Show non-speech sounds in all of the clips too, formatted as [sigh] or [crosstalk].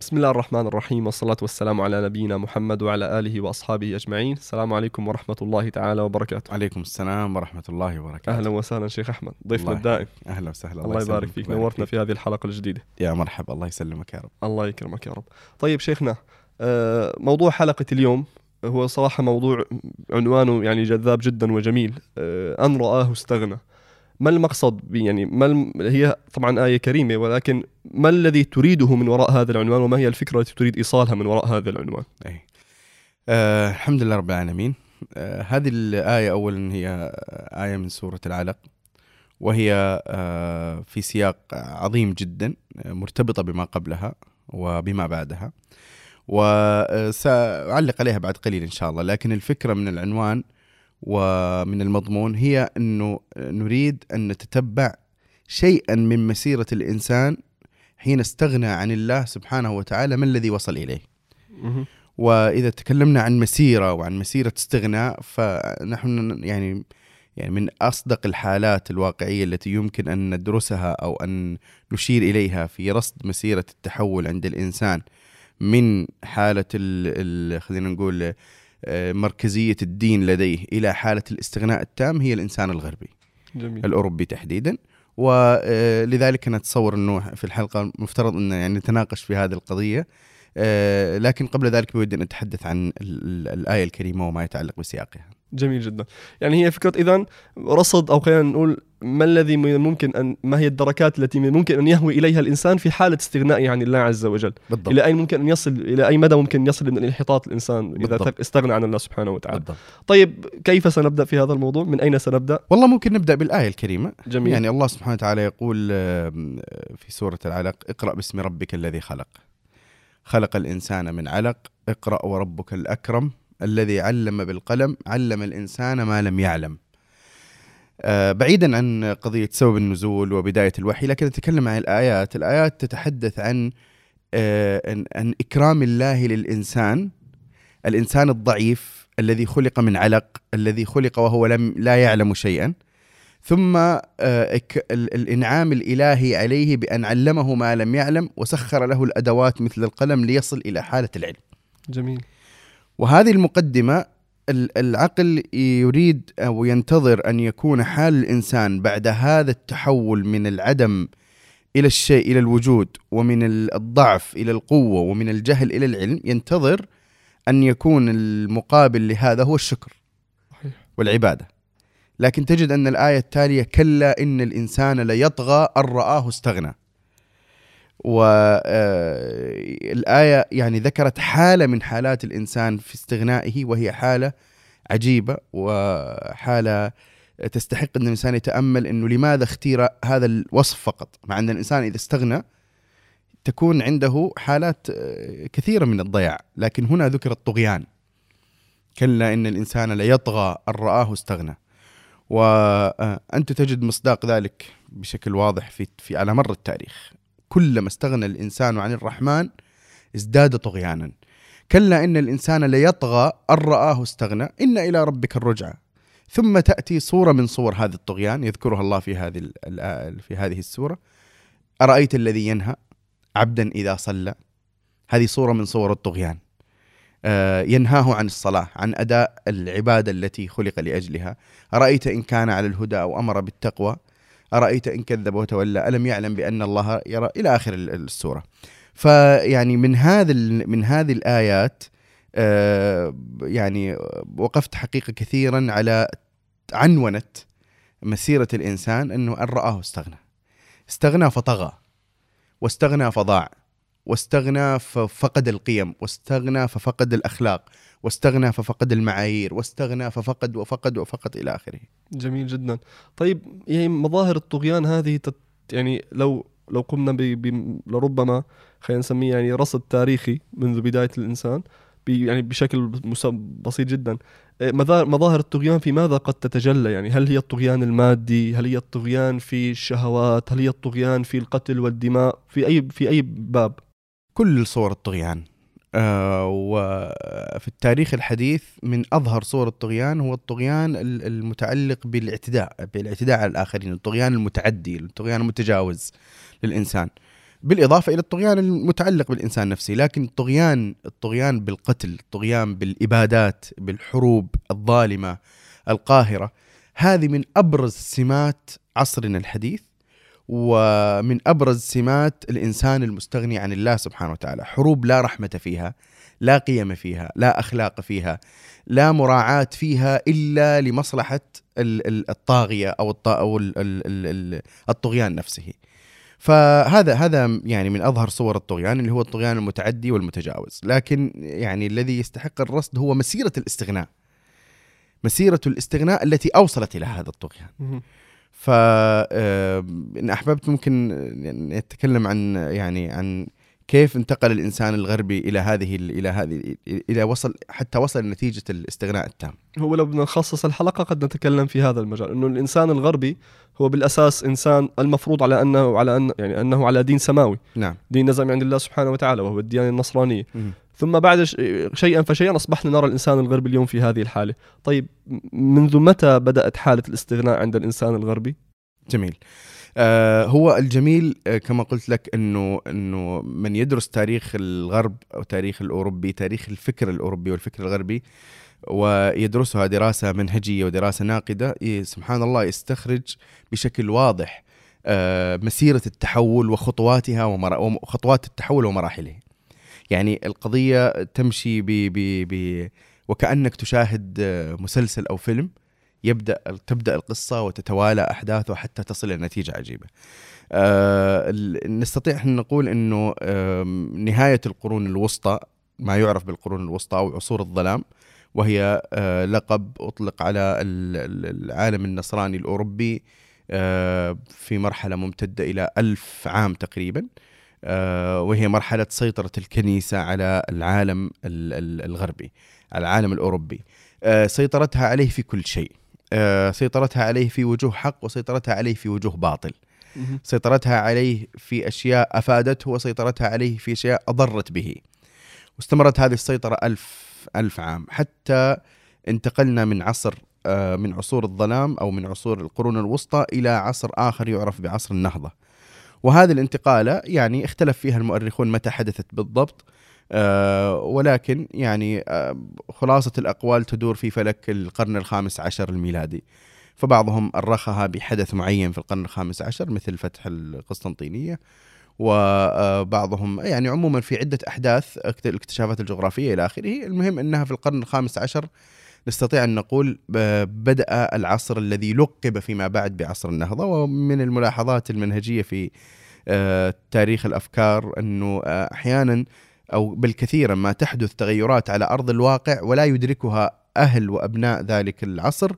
بسم الله الرحمن الرحيم والصلاة والسلام على نبينا محمد وعلى آله وأصحابه أجمعين. السلام عليكم ورحمة الله تعالى وبركاته. عليكم السلام ورحمة الله وبركاته. أهلا وسهلا شيخ أحمد. ضيفنا الله الدائم. أهلا وسهلا. الله يبارك يسلمك فيك. نورتنا فيك. في هذه الحلقة الجديدة. يا مرحبا. الله يسلمك يا رب. الله يكرمك يا رب. طيب شيخنا آه، موضوع حلقة اليوم هو صراحة موضوع عنوانه يعني جذاب جدا وجميل. آه، أن رآه استغنى. ما المقصد؟ يعني ما الم... هي طبعا آية كريمة ولكن ما الذي تريده من وراء هذا العنوان وما هي الفكرة التي تريد إيصالها من وراء هذا العنوان أي. آه الحمد لله رب العالمين آه هذه الآية أولا هي آية من سورة العلق وهي آه في سياق عظيم جدا مرتبطة بما قبلها وبما بعدها وسأعلق عليها بعد قليل إن شاء الله لكن الفكرة من العنوان ومن المضمون هي أنه نريد أن نتتبع شيئا من مسيرة الإنسان حين استغنى عن الله سبحانه وتعالى ما الذي وصل إليه مهم. وإذا تكلمنا عن مسيرة وعن مسيرة استغناء فنحن يعني يعني من أصدق الحالات الواقعية التي يمكن أن ندرسها أو أن نشير إليها في رصد مسيرة التحول عند الإنسان من حالة ال ال خلينا نقول آه، مركزية الدين لديه إلى حالة الاستغناء التام هي الإنسان الغربي. جميل. الأوروبي تحديدا. ولذلك أنا اتصور إنه في الحلقة مفترض إن يعني نتناقش في هذه القضية. آه، لكن قبل ذلك بودي أن نتحدث عن ال- ال- الآية الكريمة وما يتعلق بسياقها. جميل جدا. يعني هي فكرة إذا رصد أو خلينا نقول ما الذي ممكن أن ما هي الدركات التي ممكن أن يهوي إليها الإنسان في حالة استغنائه عن الله عز وجل. بالضبط. إلى أين ممكن أن يصل إلى أي مدى ممكن يصل من انحطاط الإنسان إذا بالضبط. استغنى عن الله سبحانه وتعالى. بالضبط. طيب كيف سنبدأ في هذا الموضوع؟ من أين سنبدأ؟ والله ممكن نبدأ بالآية الكريمة. جميل. يعني الله سبحانه وتعالى يقول في سورة العلق اقرأ باسم ربك الذي خلق. خلق الإنسان من علق اقرأ وربك الأكرم. الذي علم بالقلم علم الإنسان ما لم يعلم. آه، بعيدا عن قضية سبب النزول وبداية الوحي لكن نتكلم عن الآيات، الآيات تتحدث عن آه، عن عن إكرام الله للإنسان الإنسان الضعيف الذي خلق من علق الذي خلق وهو لم لا يعلم شيئا. ثم آه، إك- ال- الإنعام الإلهي عليه بأن علمه ما لم يعلم وسخر له الأدوات مثل القلم ليصل إلى حالة العلم. جميل. وهذه المقدمة ال- العقل يريد أو ينتظر أن يكون حال الإنسان بعد هذا التحول من العدم إلى الشيء إلى الوجود ومن ال- الضعف إلى القوة ومن الجهل إلى العلم ينتظر أن يكون المقابل لهذا هو الشكر صحيح. والعبادة. لكن تجد أن الآية التالية كلا إن الإنسان ليطغى أن رآه استغنى. والآية يعني ذكرت حالة من حالات الإنسان في استغنائه وهي حالة عجيبة وحالة تستحق أن الإنسان يتأمل أنه لماذا اختير هذا الوصف فقط؟ مع أن الإنسان إذا استغنى تكون عنده حالات آه، كثيرة من الضياع لكن هنا ذكر الطغيان. كلا إن الإنسان ليطغى أن رآه استغنى. وأنت تجد مصداق ذلك بشكل واضح في, في على مر التاريخ. كلما استغنى الإنسان عن الرحمن ازداد طغيانا. كلا إن الإنسان ليطغى أن رآه استغنى. إن إلى ربك الرجعى ثم تأتي صورة من صور هذا الطغيان. يذكرها الله في هذه ال- في هذه السورة. أرأيت الذي ينهى عبدا إذا صلى؟ هذه صورة من صور الطغيان. آه، ينهاه عن الصلاة عن أداء العبادة التي خلق لأجلها. أرأيت إن كان على الهدى أو أمر بالتقوى؟ أرأيت إن كذب وتولى ألم يعلم بأن الله يرى إلى آخر ال- السورة. فيعني من هذا من هذه الآيات آه، يعني وقفت حقيقة كثيرا على عنونة مسيرة الإنسان أنه أن رآه استغنى استغنى فطغى واستغنى فضاع واستغنى ففقد القيم واستغنى ففقد الأخلاق واستغنى ففقد المعايير واستغنى ففقد وفقد وفقد إلى آخره. جميل جدا. طيب يعني مظاهر الطغيان هذه تت يعني لو لو قمنا ب... ب... لربما خلينا نسميه يعني رصد تاريخي منذ بداية الإنسان. يعني بشكل بسيط جدا. إيه، مظاهر الطغيان في ماذا قد تتجلى؟ يعني هل هي الطغيان المادي؟ هل هي الطغيان في الشهوات؟ هل هي الطغيان في القتل والدماء؟ في أي في أي باب؟ كل صور الطغيان آه وفي التاريخ الحديث من أظهر صور الطغيان هو الطغيان ال- المتعلق بالاعتداء بالاعتداء على الآخرين الطغيان المتعدي الطغيان المتجاوز للإنسان. بالإضافة إلى الطغيان المتعلق بالإنسان نفسه لكن الطغيان الطغيان بالقتل الطغيان بالإبادات بالحروب الظالمة القاهرة هذه من أبرز سمات عصرنا الحديث. ومن أبرز سمات الإنسان المستغني عن الله سبحانه وتعالى. حروب لا رحمة فيها لا قيم فيها لا أخلاق فيها لا مراعاة فيها إلا لمصلحة الطاغية أو أو الطغيان نفسه. فهذا هذا يعني من أظهر صور الطغيان اللي هو الطغيان المتعدي والمتجاوز. لكن يعني الذي يستحق الرصد هو مسيرة الاستغناء. مسيرة الاستغناء التي أوصلت إلى هذا الطغيان. ف إن أحببت ممكن نتكلم عن يعني عن كيف انتقل الإنسان الغربي إلى هذه إلى هذه إلى وصل حتى وصل لنتيجة الاستغناء التام. هو لو بدنا نخصص الحلقة قد نتكلم في هذا المجال إنه الإنسان الغربي هو بالأساس إنسان المفروض على أنه على أن يعني أنه على دين سماوي. نعم. دين نزل من عند الله سبحانه وتعالى وهو الديانه النصرانية. م. ثم بعد شيئا فشيئا أصبحنا نرى الإنسان الغربي اليوم في هذه الحالة. طيب منذ متى بدأت حالة الاستغناء عند الإنسان الغربي؟ جميل. آه هو الجميل آه كما قلت لك إنه إنه من يدرس تاريخ الغرب أو تاريخ الأوروبي تاريخ الفكر الأوروبي والفكر الغربي ويدرسها دراسة منهجية ودراسة ناقدة سبحان الله يستخرج بشكل واضح آه مسيرة التحول وخطواتها وخطوات التحول ومراحله. يعني القضية تمشي ب ب ب وكأنك تشاهد مسلسل أو فيلم يبدأ تبدأ القصة وتتوالى أحداثه حتى تصل إلى نتيجة عجيبة. آه نستطيع أن نقول إنه نهاية القرون الوسطى ما يعرف بالقرون الوسطى أو عصور الظلام وهي آه لقب أطلق على العالم النصراني الأوروبي آه في مرحلة ممتدة إلى ألف عام تقريبا. آه وهي مرحلة سيطرة الكنيسة على العالم الغربي، العالم الأوروبي. آه سيطرتها عليه في كل شيء. آه، سيطرتها عليه في وجوه حق وسيطرتها عليه في وجوه باطل. سيطرتها عليه في أشياء أفادته وسيطرتها عليه في أشياء أضرت به. واستمرت هذه السيطرة ألف ألف عام. حتى انتقلنا من عصر من عصور الظلام أو من عصور القرون الوسطى إلى عصر آخر يعرف بعصر النهضة. وهذه الانتقالة يعني اختلف فيها المؤرخون متى حدثت بالضبط آه، ولكن يعني آه، خلاصة الأقوال تدور في فلك القرن الخامس عشر الميلادي. فبعضهم أرخها بحدث معين في القرن الخامس عشر مثل فتح القسطنطينية وبعضهم يعني عموما في عدة أحداث الاكتشافات الجغرافية إلى آخره. المهم أنها في القرن الخامس عشر نستطيع أن نقول بدأ العصر الذي لقب فيما بعد بعصر النهضة ومن الملاحظات المنهجية في آه، تاريخ الأفكار أنه أحيانا أو بالكثير ما تحدث تغيرات على أرض الواقع ولا يدركها أهل وأبناء ذلك العصر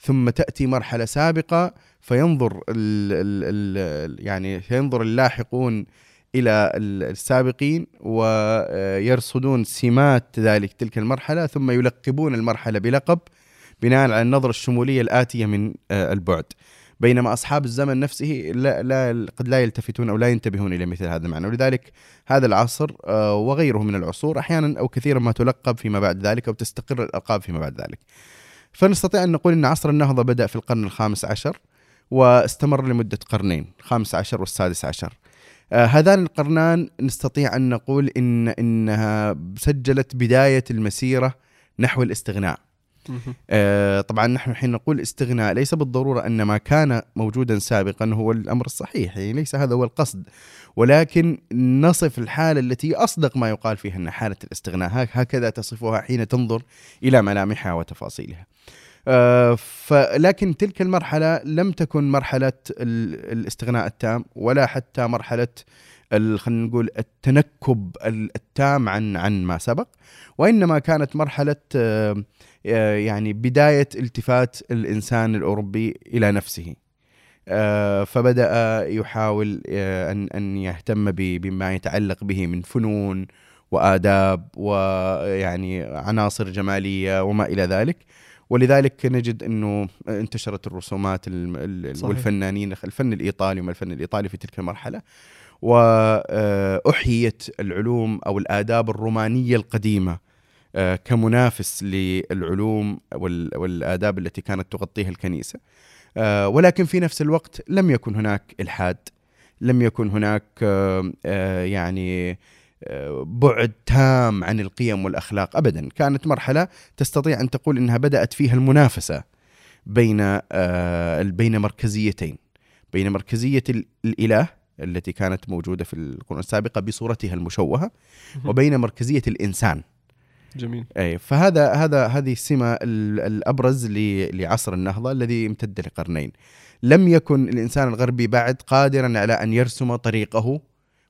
ثم تأتي مرحلة سابقة فينظر ال ال ال يعني ينظر اللاحقون إلى السابقين ويرصدون سمات ذلك تلك المرحلة ثم يلقبون المرحلة بلقب بناء على النظرة الشمولية الآتية من آه، البعد. بينما أصحاب الزمن نفسه لا, لا قد لا يلتفتون أو لا ينتبهون إلى مثل هذا المعنى ولذلك هذا العصر آه، وغيره من العصور أحيانا أو كثيرا ما تلقب فيما بعد ذلك أو تستقر الألقاب فيما بعد ذلك. فنستطيع أن نقول إن عصر النهضة بدأ في القرن الخامس عشر واستمر لمدة قرنين، الخامس عشر والسادس عشر. آه هذان القرنان نستطيع أن نقول ان إنها سجلت بداية المسيرة نحو الاستغناء. آه طبعا نحن حين نقول استغناء ليس بالضرورة أن ما كان موجودا سابقا هو الأمر الصحيح يعني ليس هذا هو القصد ولكن نصف الحالة التي أصدق ما يقال فيها ان حالة الاستغناء هكذا تصفها حين تنظر إلى ملامحها وتفاصيلها. فلكن تلك المرحلة لم تكن مرحلة الاستغناء التام ولا حتى مرحلة خلينا نقول التنكب التام عن عن ما سبق وإنما كانت مرحلة آه آه، يعني بداية التفات الإنسان الأوروبي إلى نفسه. آه، فبدأ يحاول ان أن يهتم بما يتعلق به من فنون وآداب ويعني عناصر جمالية وما إلى ذلك. ولذلك نجد إنه انتشرت الرسومات صحيح. والفنانين الفن الإيطالي وما الفن الإيطالي في تلك المرحلة واحيت العلوم أو الآداب الرومانية القديمة آه، كمنافس للعلوم والآداب التي كانت تغطيها الكنيسة آه، ولكن في نفس الوقت لم يكن هناك إلحاد لم يكن هناك آه، آه، يعني آه، بعد تام عن القيم والأخلاق ابدا. كانت مرحلة تستطيع أن تقول إنها بدأت فيها المنافسة بين آه، بين مركزيتين. بين مركزية ال- الإله التي كانت موجودة في القرون السابقة بصورتها المشوهة وبين مركزية الإنسان. جميل. أي فهذا هذا هذه السمه ال- الأبرز لعصر النهضة الذي امتد لقرنين. لم يكن الإنسان الغربي بعد قادرا على أن يرسم طريقه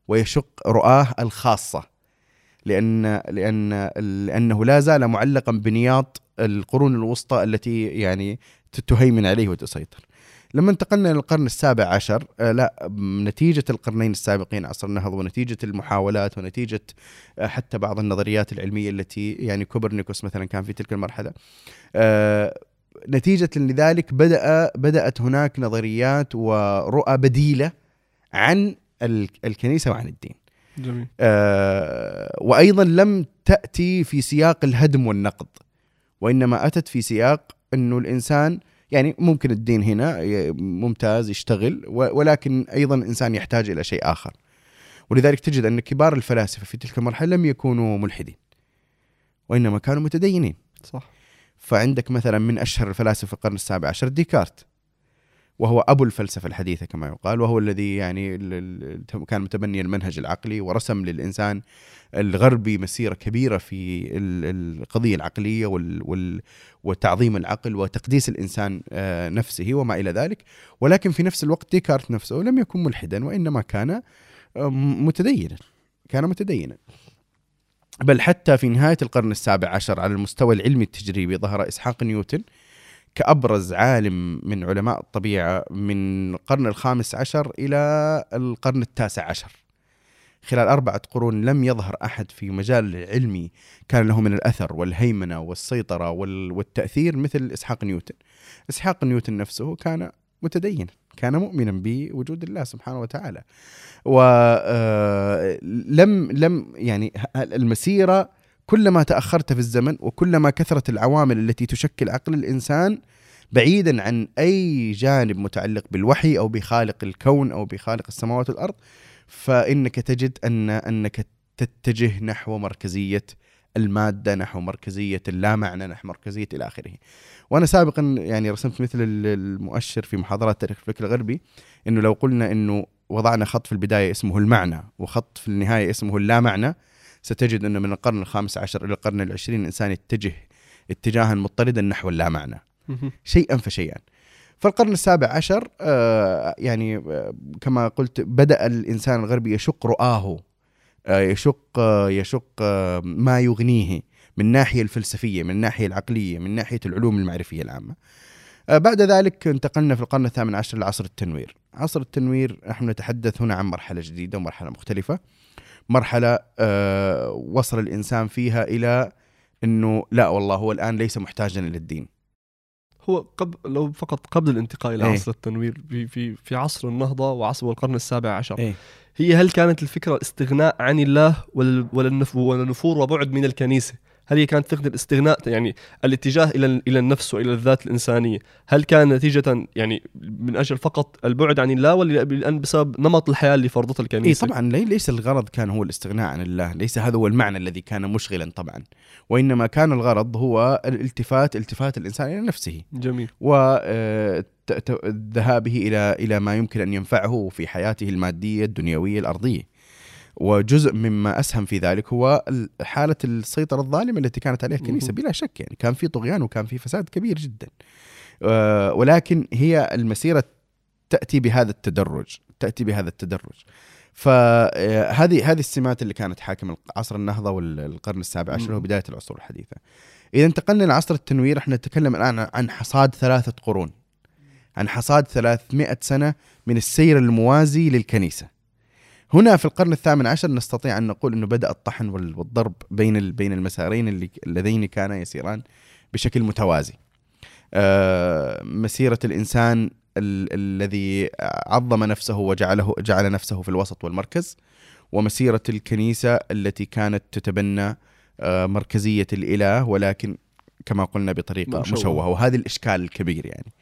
ويشق رؤاه الخاصة لأن لأن لأنه لا زال معلقا بنياط القرون الوسطى التي يعني تهيمن عليه وتسيطر. لما انتقلنا إلى القرن السابع عشر آه، لا نتيجة القرنين السابقين عصر النهضه ونتيجه المحاولات ونتيجة آه، حتى بعض النظريات العلمية التي يعني كوبرنيكوس مثلا كان في تلك المرحلة آه، نتيجة لذلك بدأ بدأت هناك نظريات ورؤى بديلة عن الكنيسة وعن الدين. جميل. آه، وأيضا لم تأتي في سياق الهدم والنقد وإنما أتت في سياق إنه الإنسان يعني ممكن الدين هنا ممتاز يشتغل ولكن أيضا الإنسان يحتاج إلى شيء آخر. ولذلك تجد أن كبار الفلاسفة في تلك المرحلة لم يكونوا ملحدين وإنما كانوا متدينين. صح. فعندك مثلا من أشهر الفلاسفة القرن السابع عشر ديكارت. وهو أبو الفلسفة الحديثة كما يقال وهو الذي يعني كان متبني المنهج العقلي ورسم للإنسان الغربي مسيرة كبيرة في ال- القضية العقلية وال- وال- وتعظيم العقل وتقديس الإنسان آه، نفسه وما إلى ذلك. ولكن في نفس الوقت ديكارت نفسه لم يكن ملحدا وإنما كان آه، متدينا كان متدينا. بل حتى في نهاية القرن السابع عشر على المستوى العلمي التجريبي ظهر إسحاق نيوتن كأبرز عالم من علماء الطبيعة من القرن الخامس عشر إلى القرن التاسع عشر. خلال أربعة قرون لم يظهر أحد في مجال علمي كان له من الأثر والهيمنة والسيطرة وال- والتأثير مثل إسحاق نيوتن. إسحاق نيوتن نفسه كان متدينا كان مؤمنا بوجود الله سبحانه وتعالى. ولم لم يعني ه- المسيرة كلما تأخرت في الزمن وكلما كثرت العوامل التي تشكل عقل الإنسان بعيدا عن أي جانب متعلق بالوحي أو بخالق الكون أو بخالق السماوات والأرض فإنك تجد أن أنك تتجه نحو مركزية المادة نحو مركزية اللامعنى نحو مركزية إلى آخره. وأنا سابقا يعني رسمت مثل ال- المؤشر في محاضرات تاريخ الفكر الغربي أنه لو قلنا أنه وضعنا خط في البداية اسمه المعنى وخط في النهاية اسمه اللامعنى ستجد أنه من القرن الخامس عشر إلى القرن العشرين الإنسان يتجه اتجاها مضطردا نحو اللامعنى. مهم. شيئا فشيئا. فالقرن السابع عشر آه، يعني آه، كما قلت بدأ الإنسان الغربي يشق رؤاه آه، يشق يشق ما يغنيه من الناحية الفلسفية من الناحية العقلية من ناحية العلوم المعرفية العامة. بعد ذلك انتقلنا في القرن الثامن عشر لعصر التنوير. عصر التنوير نحن نتحدث هنا عن مرحلة جديدة ومرحلة مختلفة. مرحلة آه، وصل الإنسان فيها إلى أنه لا والله هو الآن ليس محتاجا إلى الدين هو قبل لو فقط قبل الانتقال إلى إيه. عصر التنوير في في في عصر النهضة وعصر القرن السابع عشر إيه. هي هل كانت الفكرة الاستغناء عن الله ولا النفور وبعد من الكنيسة؟ هل هي كانت فكره الاستغناء يعني الاتجاه إلى إلى النفس وإلى الذات الإنسانية؟ هل كان نتيجة يعني من أجل فقط البعد عن الله ولا لأن بسبب نمط الحياة اللي فرضتها اي الكنيسه؟ طبعا لي- ليس الغرض كان هو الاستغناء عن الله ليس هذا هو المعنى الذي كان مشغلا طبعا وإنما كان الغرض هو الالتفات التفات الإنسان إلى نفسه جميل وذهابه إلى إلى ما يمكن أن ينفعه في حياته المادية الدنيوية الأرضية وجزء مما أسهم في ذلك هو ال- حالة السيطرة الظالمة التي كانت عليها الكنيسة. بلا شك. يعني كان في طغيان وكان في فساد كبير جدا. آه، ولكن هي المسيرة تأتي بهذا التدرج تأتي بهذا التدرج. فهذه هذه السمات اللي كانت حاكمه عصر النهضة والقرن السابع عشر. وبداية العصور الحديثة. إذا انتقلنا لعصر التنوير إحنا نتكلم الآن عن حصاد ثلاثة قرون عن حصاد 300 سنة من السير الموازي للكنيسة. هنا في القرن الثامن عشر نستطيع أن نقول إنه بدأ الطحن وال- والضرب بين بين المسارين اللي اللذين كانا يسيران بشكل متوازي. آه، مسيرة الإنسان ال- الذي عظم نفسه وجعله جعل نفسه في الوسط والمركز ومسيرة الكنيسة التي كانت تتبنى آه، مركزية الإله ولكن كما قلنا بطريقة مشوهة. مشوهة. وهذا الإشكال الكبير يعني.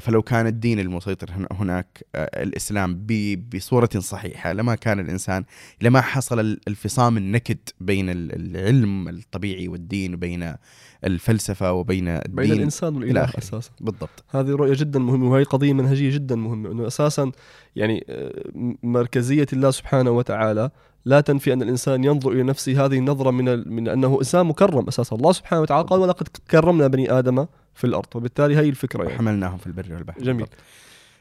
فلو كان الدين المسيطر هنا- هناك آه، الإسلام بصورة صحيحة لما كان الإنسان لما حصل ال- الفصام النكد بين ال- العلم الطبيعي والدين وبين الفلسفة وبين الدين بين الانسان والإله. أساسا بالضبط هذه رؤية جدا مهمة وهي قضية منهجية جدا مهمة انه أساسا يعني آه، مركزية الله سبحانه وتعالى لا تنفي أن الإنسان ينظر إلى نفسه. هذه النظرة من ال... من أنه إنسان مكرم أساسا الله سبحانه وتعالى. قال ولقد كرمنا بني آدم في الأرض. وبالتالي هي الفكرة يعني. وحملناهم في البر والبحر. جميل.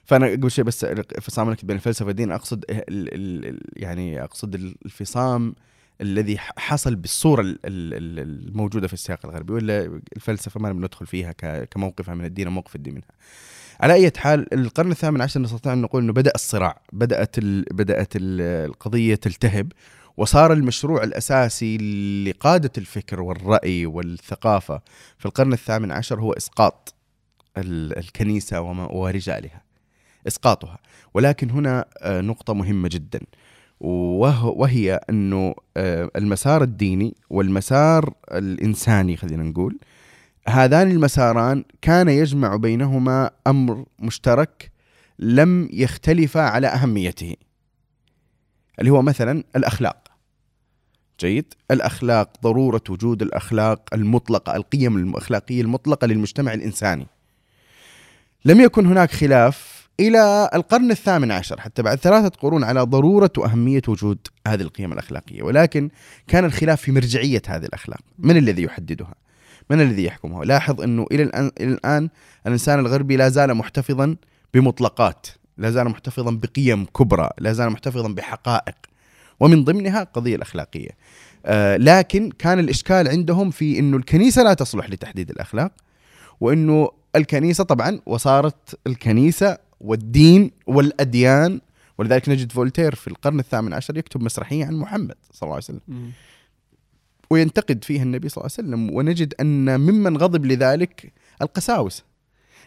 فأنا قبل شيء بس الفصام النكد بين الفلسفة والدين. أقصد ال ال يعني أقصد الفصام الذي حصل بالصورة ال- ال- ال- الموجودة في السياق الغربي. ولا الفلسفة ما بندخل فيها كموقفها من الدين وموقف الدين منها. على أي حال القرن الثامن عشر نستطيع أن نقول إنه بدأ الصراع، بدأت ال بدأت ال القضية تلتهب وصار المشروع الأساسي لقادة الفكر والرأي والثقافة في القرن الثامن عشر هو إسقاط ال- الكنيسة ورجالها. إسقاطها، ولكن هنا آه، نقطة مهمة جدا وهي إنه آه، المسار الديني والمسار الإنساني خلينا نقول هذان المساران كان يجمع بينهما أمر مشترك لم يختلفا على أهميته اللي هو مثلا الأخلاق. جيد. الأخلاق ضرورة وجود الأخلاق المطلقة القيم الأخلاقية المطلقة للمجتمع الإنساني. لم يكن هناك خلاف إلى القرن الثامن عشر حتى بعد ثلاثة قرون على ضرورة وأهمية وجود هذه القيم الأخلاقية. ولكن كان الخلاف في مرجعية هذه الأخلاق. من الذي يحددها؟ من الذي يحكمها لاحظ أنه إلى الان إلى الآن الإنسان الغربي لا زال محتفظا بمطلقات لا زال محتفظا بقيم كبرى لا زال محتفظا بحقائق ومن ضمنها القضية الأخلاقية. آه لكن كان الإشكال عندهم في أنه الكنيسة لا تصلح لتحديد الأخلاق وأنه الكنيسة طبعا وصارت الكنيسة والدين والأديان ولذلك نجد فولتير في القرن الثامن عشر يكتب مسرحية عن محمد صلى الله عليه وسلم. مم. وينتقد فيها النبي صلى الله عليه وسلم ونجد أن ممن غضب لذلك القساوسه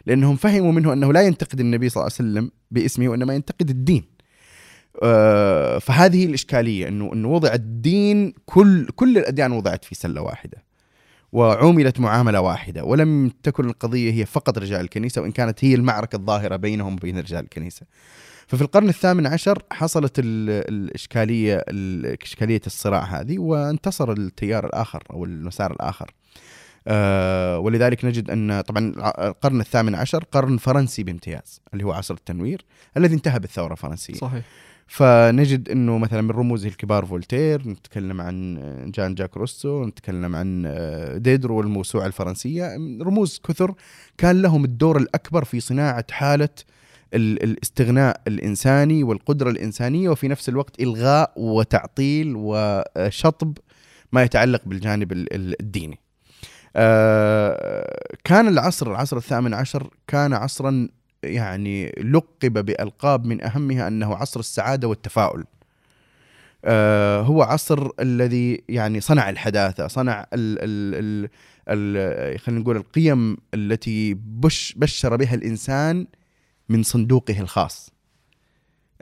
لأنهم فهموا منه أنه لا ينتقد النبي صلى الله عليه وسلم باسمه وإنما ينتقد الدين. آه، فهذه الإشكالية إنه إنه وضع الدين كل كل الأديان وضعت في سلة واحدة. وعوملت معاملة واحدة ولم تكن القضية هي فقط رجال الكنيسة وإن كانت هي المعركة الظاهرة بينهم وبين رجال الكنيسة. ففي القرن الثامن عشر حصلت ال- الإشكالية ال- إشكالية الصراع هذه وانتصر التيار الآخر أو المسار الآخر. آه ولذلك نجد أن طبعا القرن الثامن عشر قرن فرنسي بامتياز اللي هو عصر التنوير الذي انتهى بالثورة الفرنسية. صحيح فنجد أنه مثلا من رموزه الكبار فولتير نتكلم عن جان جاك روسو نتكلم عن آه، ديدرو والموسوعة الفرنسية رموز كثر كان لهم الدور الأكبر في صناعة حالة ال- الاستغناء الإنساني والقدرة الإنسانية وفي نفس الوقت إلغاء وتعطيل وشطب ما يتعلق بالجانب ال- ال- الديني. آه، كان العصر العصر الثامن عشر كان عصرا يعني لقب بألقاب من أهمها أنه عصر السعادة والتفاؤل آه هو عصر الذي يعني صنع الحداثة صنع ال ال ال خلينا نقول القيم التي بش بشر بها الإنسان من صندوقه الخاص.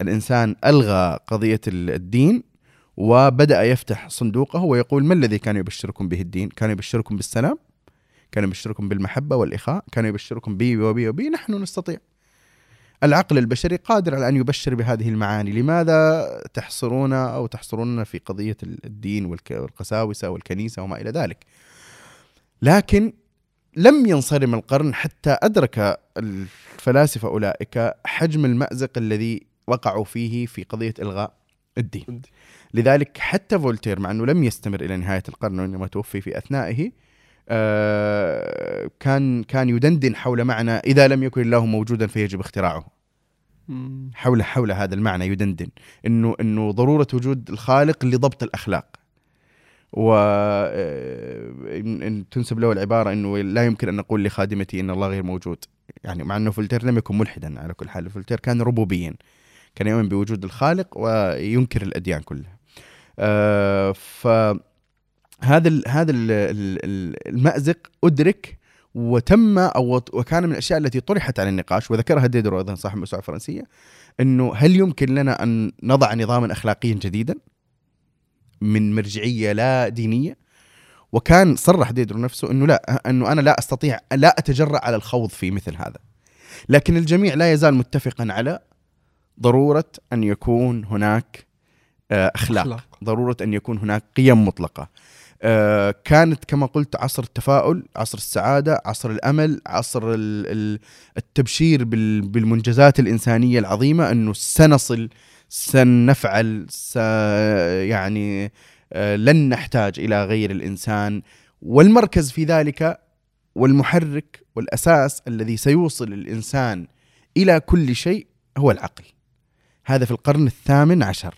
الإنسان ألغى قضية ال- الدين وبدأ يفتح صندوقه ويقول ما الذي كان يبشركم به الدين؟ كان يبشركم بالسلام كان يبشركم بالمحبة والإخاء كان يبشركم بي وبي وبي نحن نستطيع. العقل البشري قادر على أن يبشر بهذه المعاني. لماذا تحصرون أو تحصروننا في قضية الدين والقساوسة والكنيسة وما إلى ذلك؟ لكن لم ينصرم القرن حتى أدرك الفلاسفة أولئك حجم المأزق الذي وقعوا فيه في قضية إلغاء الدين. لذلك حتى فولتير مع أنه لم يستمر إلى نهاية القرن وإنما توفي في أثنائه آه، كان كان يدندن حول معنى إذا لم يكن الله موجودا فيجب اختراعه. حول حول هذا المعنى يدندن إنه إنه ضرورة وجود الخالق لضبط الأخلاق و آه، تنسب له العبارة إنه لا يمكن أن أقول لخادمتي إن الله غير موجود. يعني مع إنه فولتير لم يكن ملحدا على كل حال فولتير كان ربوبيا. كان يؤمن بوجود الخالق وينكر الأديان كلها. آه، ف هذا هذا ال ال المأزق أدرك وتم أو وكان من الأشياء التي طرحت على النقاش وذكرها ديدرو أيضا صاحب الموسوعة الفرنسية أنه هل يمكن لنا أن نضع نظاما أخلاقيا جديدا؟ من مرجعية لا دينية. وكان صرح ديدرو نفسه أنه لا أنه أنا لا أستطيع لا أتجرأ على الخوض في مثل هذا. لكن الجميع لا يزال متفقا على ضرورة أن يكون هناك آه، أخلاق, أخلاق. ضرورة أن يكون هناك قيم مطلقة. آه، كانت كما قلت عصر التفاؤل عصر السعادة عصر الأمل عصر ال- ال- التبشير بال- بالمنجزات الإنسانية العظيمة إنه سنصل سنفعل س يعني آه، لن نحتاج إلى غير الإنسان والمركز في ذلك والمحرك والأساس الذي سيوصل الإنسان إلى كل شيء هو العقل. هذا في القرن الثامن عشر.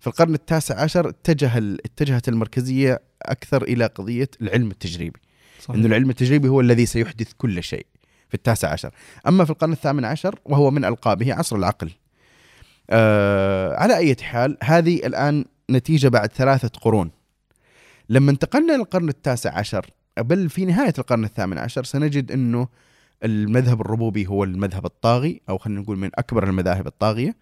في القرن التاسع عشر اتجه اتجهت المركزية أكثر إلى قضية العلم التجريبي. صحيح. إنه العلم التجريبي هو الذي سيحدث كل شيء في التاسع عشر أما في القرن الثامن عشر وهو من ألقابه عصر العقل آه على أي حال هذه الآن نتيجة بعد ثلاثة قرون. لما انتقلنا للقرن التاسع عشر بل في نهاية القرن الثامن عشر سنجد إنه المذهب الربوبي هو المذهب الطاغي أو خلينا نقول من أكبر المذاهب الطاغية.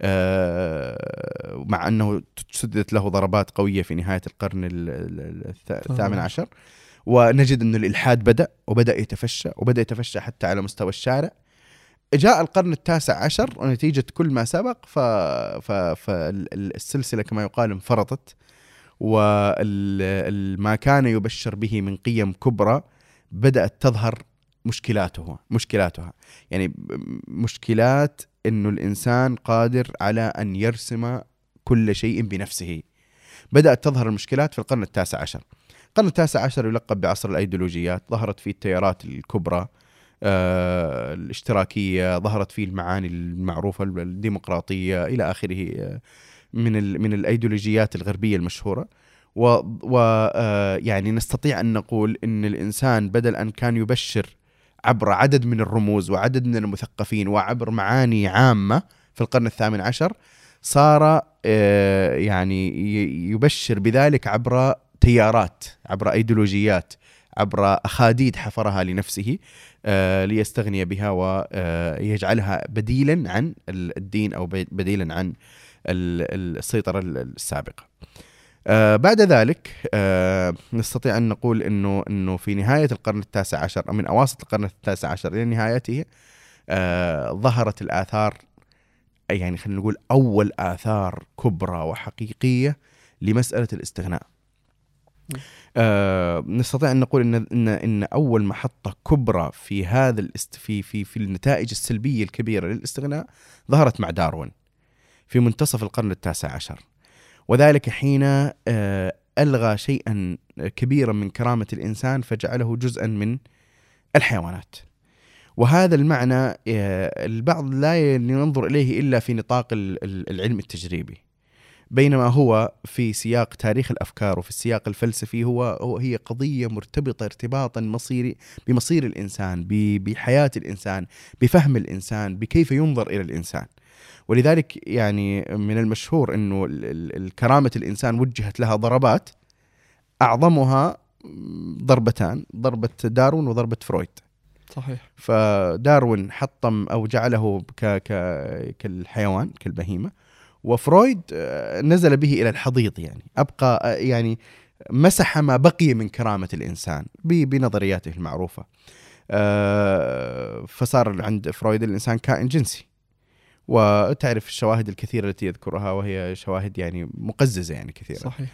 آه، مع أنه سدت له ضربات قوية في نهاية القرن ال- ال- الث- الثامن عشر. ونجد إنه الإلحاد بدأ وبدأ يتفشى وبدأ يتفشى حتى على مستوى الشارع. جاء القرن التاسع عشر ونتيجة كل ما سبق ف... ف... فالسلسلة كما يقال انفرطت وما كان يبشر به من قيم كبرى بدأت تظهر مشكلاته مشكلاتها. يعني مشكلات إنه الإنسان قادر على أن يرسم كل شيء بنفسه. بدأت تظهر المشكلات في القرن التاسع عشر. القرن التاسع عشر يلقب بعصر الأيديولوجيات ظهرت فيه التيارات الكبرى. الاشتراكية ظهرت فيه المعاني المعروفة الديمقراطية إلى آخره آه، من من الأيديولوجيات الغربية المشهورة. و, و آه، يعني نستطيع أن نقول إن الإنسان بدل أن كان يبشر عبر عدد من الرموز وعدد من المثقفين وعبر معاني عامة في القرن الثامن عشر صار آه، يعني يبشر بذلك عبر تيارات عبر أيديولوجيات. عبر أخاديد حفرها لنفسه آه، ليستغني بها ويجعلها بديلا عن ال- الدين بي- بديلا عن ال- السيطرة ال- السابقة. آه، بعد ذلك آه، نستطيع أن نقول إنه إنه في نهاية القرن التاسع عشر أو من أواسط القرن التاسع عشر إلى نهايته آه، ظهرت الآثار يعني خلينا نقول أول آثار كبرى وحقيقية لمسألة الاستغناء. آه نستطيع أن نقول ان ان إن أول محطة كبرى في هذا الاست في في في النتائج السلبية الكبيرة للاستغناء ظهرت مع داروين في منتصف القرن التاسع عشر. وذلك حين آه ألغى شيئا كبيرا من كرامة الإنسان فجعله جزءا من الحيوانات. وهذا المعنى آه، البعض لا ينظر إليه إلا في نطاق ال- ال- العلم التجريبي. بينما هو في سياق تاريخ الأفكار وفي السياق الفلسفي هو هو هي قضية مرتبطة ارتباطا مصيري بمصير الإنسان بحياة الإنسان بفهم الإنسان بكيف ينظر إلى الإنسان. ولذلك يعني من المشهور إنه كرامة الإنسان وجهت لها ضربات أعظمها ضربتان ضربة داروين وضربة فرويد. صحيح. فداروين حطم أو جعله ك ك كالحيوان كالبهيمة وفرويد آه، نزل به إلى الحضيض يعني. أبقى آه، يعني مسح ما بقي من كرامة الإنسان بنظرياته المعروفة. آه، فصار عند فرويد الإنسان كائن جنسي. وتعرف الشواهد الكثيرة التي يذكرها وهي شواهد يعني مقززة يعني كثيرة. صحيح.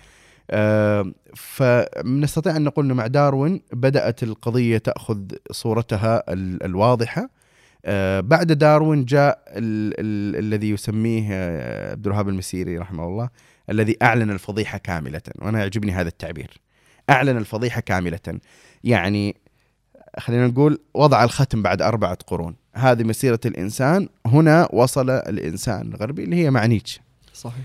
آه، فنستطيع أن نقول إنه مع داروين بدأت القضية تأخذ صورتها ال- الواضحة. بعد داروين جاء ال- ال- الذي يسميه آه، عبد الوهاب المسيري رحمه الله الذي أعلن الفضيحة كاملة وأنا يعجبني هذا التعبير. أعلن الفضيحة كاملة. يعني خلينا نقول وضع الختم بعد أربعة قرون. هذه مسيرة الإنسان. هنا وصل الإنسان الغربي اللي هي مع نيتشه. صحيح.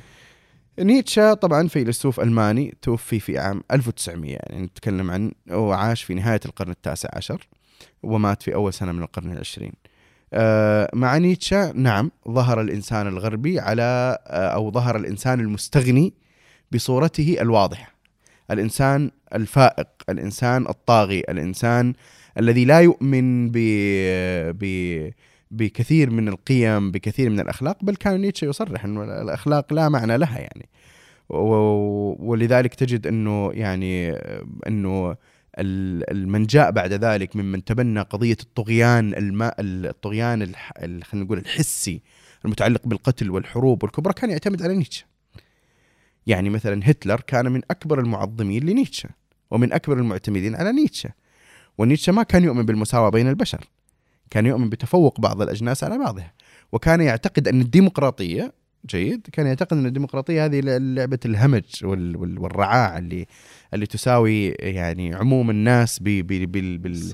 نيتشه طبعا فيلسوف ألماني توفي في عام 1900 يعني نتكلم عن وعاش في نهاية القرن التاسع عشر ومات في أول سنة من القرن العشرين. آه، مع نيتشه نعم ظهر الإنسان الغربي على آه، أو ظهر الإنسان المستغني بصورته الواضحة. الإنسان الفائق، الإنسان الطاغي، الإنسان الذي لا يؤمن ب ب بكثير من القيم بكثير من الأخلاق بل كان نيتشه يصرح إنه الأخلاق لا معنى لها يعني ولذلك تجد إنه يعني إنه ال- ال- من جاء بعد ذلك ممن تبنى قضية الطغيان الماء الطغيان خلينا نقول الحسي المتعلق بالقتل والحروب والكبرى كان يعتمد على نيتشه. يعني مثلا هتلر كان من أكبر المعظمين لنيتشه ومن أكبر المعتمدين على نيتشه. ونيتشه ما كان يؤمن بالمساواة بين البشر. كان يؤمن بتفوق بعض الأجناس على بعضها. وكان يعتقد أن الديمقراطية جيد. كان يعتقد أن الديمقراطية هذه لعبة الهمج وال- وال- والرعاع اللي اللي تساوي يعني عموم الناس ب- ب- بال- بال-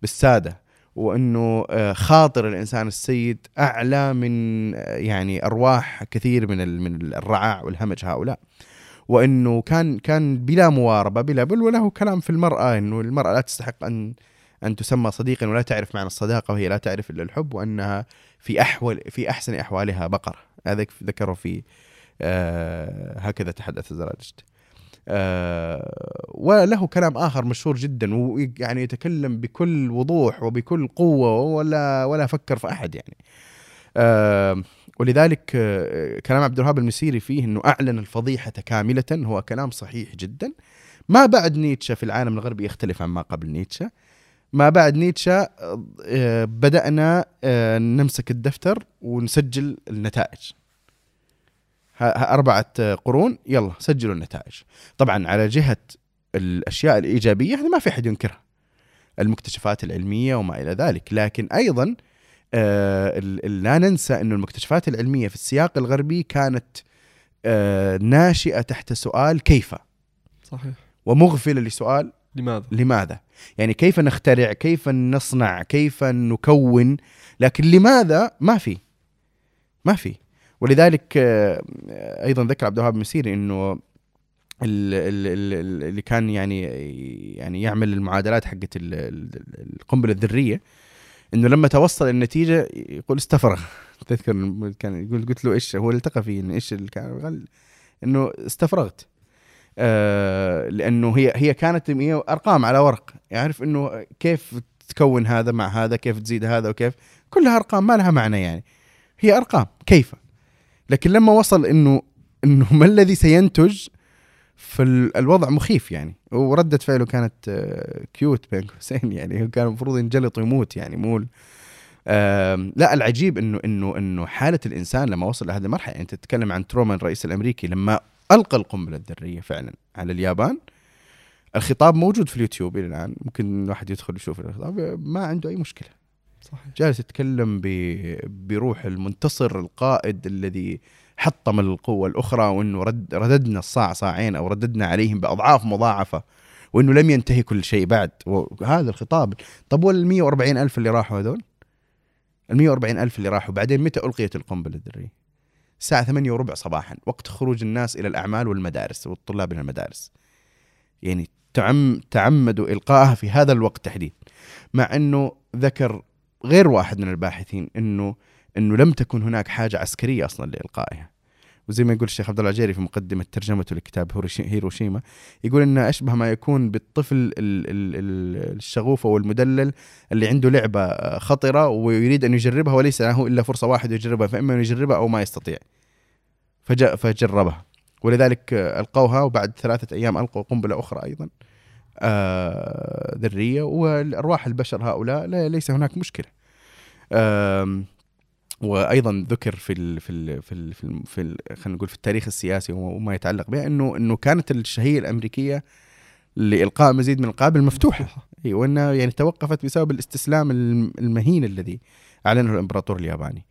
بالسادة. وأنه آه، خاطر الإنسان السيد أعلى من آه، يعني أرواح كثير من من الرعاع والهمج هؤلاء. وأنه كان كان بلا مواربة بلا بل وله كلام في المرأة إنه المرأة لا تستحق أن أن تسمى صديقا ولا تعرف معنى الصداقة وهي لا تعرف إلا الحب وأنها في احول في أحسن أحوالها بقرة. هذا ذكره في آه هكذا تحدث زرادشت آه وله كلام آخر مشهور جدا ويعني يتكلم بكل وضوح وبكل قوة ولا ولا فكر في أحد يعني. آه ولذلك آه كلام عبد الوهاب المسيري فيه إنه أعلن الفضيحة كاملة هو كلام صحيح جدا. ما بعد نيتشه في العالم الغربي يختلف عن ما قبل نيتشه. ما بعد نيتشه آه، بدأنا آه، نمسك الدفتر ونسجل النتائج. أربعة آه، قرون يلا سجلوا النتائج. طبعا على جهة الأشياء الإيجابية هذه ما في أحد ينكرها المكتشفات العلمية وما إلى ذلك. لكن أيضا لا ننسى أن المكتشفات العلمية في السياق الغربي كانت ناشئة تحت سؤال كيف؟ صحيح. ومغفلة لسؤال لماذا؟ لماذا؟ يعني كيف نخترع؟ كيف نصنع؟ كيف نكون؟ لكن لماذا؟ ما في ما في ولذلك آه، أيضا ذكر عبد الوهاب المسيري إنه ال- ال- ال- اللي كان يعني يعني يعمل المعادلات حقت ال- ال- القنبلة الذرية إنه لما توصل النتيجة يقول استفرغ تذكر كان يقول قلت له إيش هو التقى فيه إيش اللي كان إنه استفرغت آه لأنه هي هي كانت هي أرقام على ورق. يعرف إنه كيف تكون هذا مع هذا كيف تزيد هذا وكيف. كلها أرقام ما لها معنى يعني. هي أرقام كيف؟ لكن لما وصل انه إنه ما الذي سينتج فالوضع مخيف يعني. وردة فعله كانت آه، كيوت بين قوسين يعني. كان المفروض ينجلط ويموت يعني مو لا العجيب انه انه إنه حالة الإنسان لما وصل لهذه المرحلة يعني تتكلم عن ترومان الرئيس الأمريكي لما ألقى القنبلة الذرية فعلا على اليابان. الخطاب موجود في اليوتيوب إلى الآن. ممكن الواحد يدخل يشوف الخطاب. ما عنده أي مشكلة. صحيح. جالس يتكلم ب- بروح المنتصر القائد الذي حطم القوة الأخرى وأنه رد رددنا الصاع صاعين أو رددنا عليهم بأضعاف مضاعفة وأنه لم ينتهي كل شيء بعد. وهذا الخطاب. طب وال 140 ألف اللي راحوا هذول؟ ال 140 ألف اللي راحوا بعدين متى ألقيت القنبلة الذرية؟ الساعة 8 وربع صباحا وقت خروج الناس إلى الأعمال والمدارس والطلاب إلى المدارس. يعني تعم تعمدوا إلقائها في هذا الوقت تحديدا مع أنه ذكر غير واحد من الباحثين انه إنه لم تكن هناك حاجة عسكرية أصلا لإلقائها. وزي ما يقول الشيخ عبد الله العجيري في مقدمة ترجمته لكتاب هيروشي- هيروشيما يقول انها أشبه ما يكون بالطفل ال- ال- ال- الشغوف أو المدلل اللي عنده لعبة خطرة ويريد أن يجربها وليس له إلا فرصة واحدة يجربها فإما أن يجربها أو ما يستطيع. فجاء فجربها. ولذلك ألقوها وبعد ثلاثة أيام ألقوا قنبلة أخرى أيضا آه ذرية والأرواح البشر هؤلاء لا ليس هناك مشكلة. وأيضا ذكر في ال في ال في ال في, ال في ال خلينا نقول في التاريخ السياسي وما يتعلق بها انه إنه كانت الشهية الأمريكية لإلقاء مزيد من القابل مفتوحة. إي وإنها يعني توقفت بسبب الاستسلام الم- المهين الذي أعلنه الإمبراطور الياباني.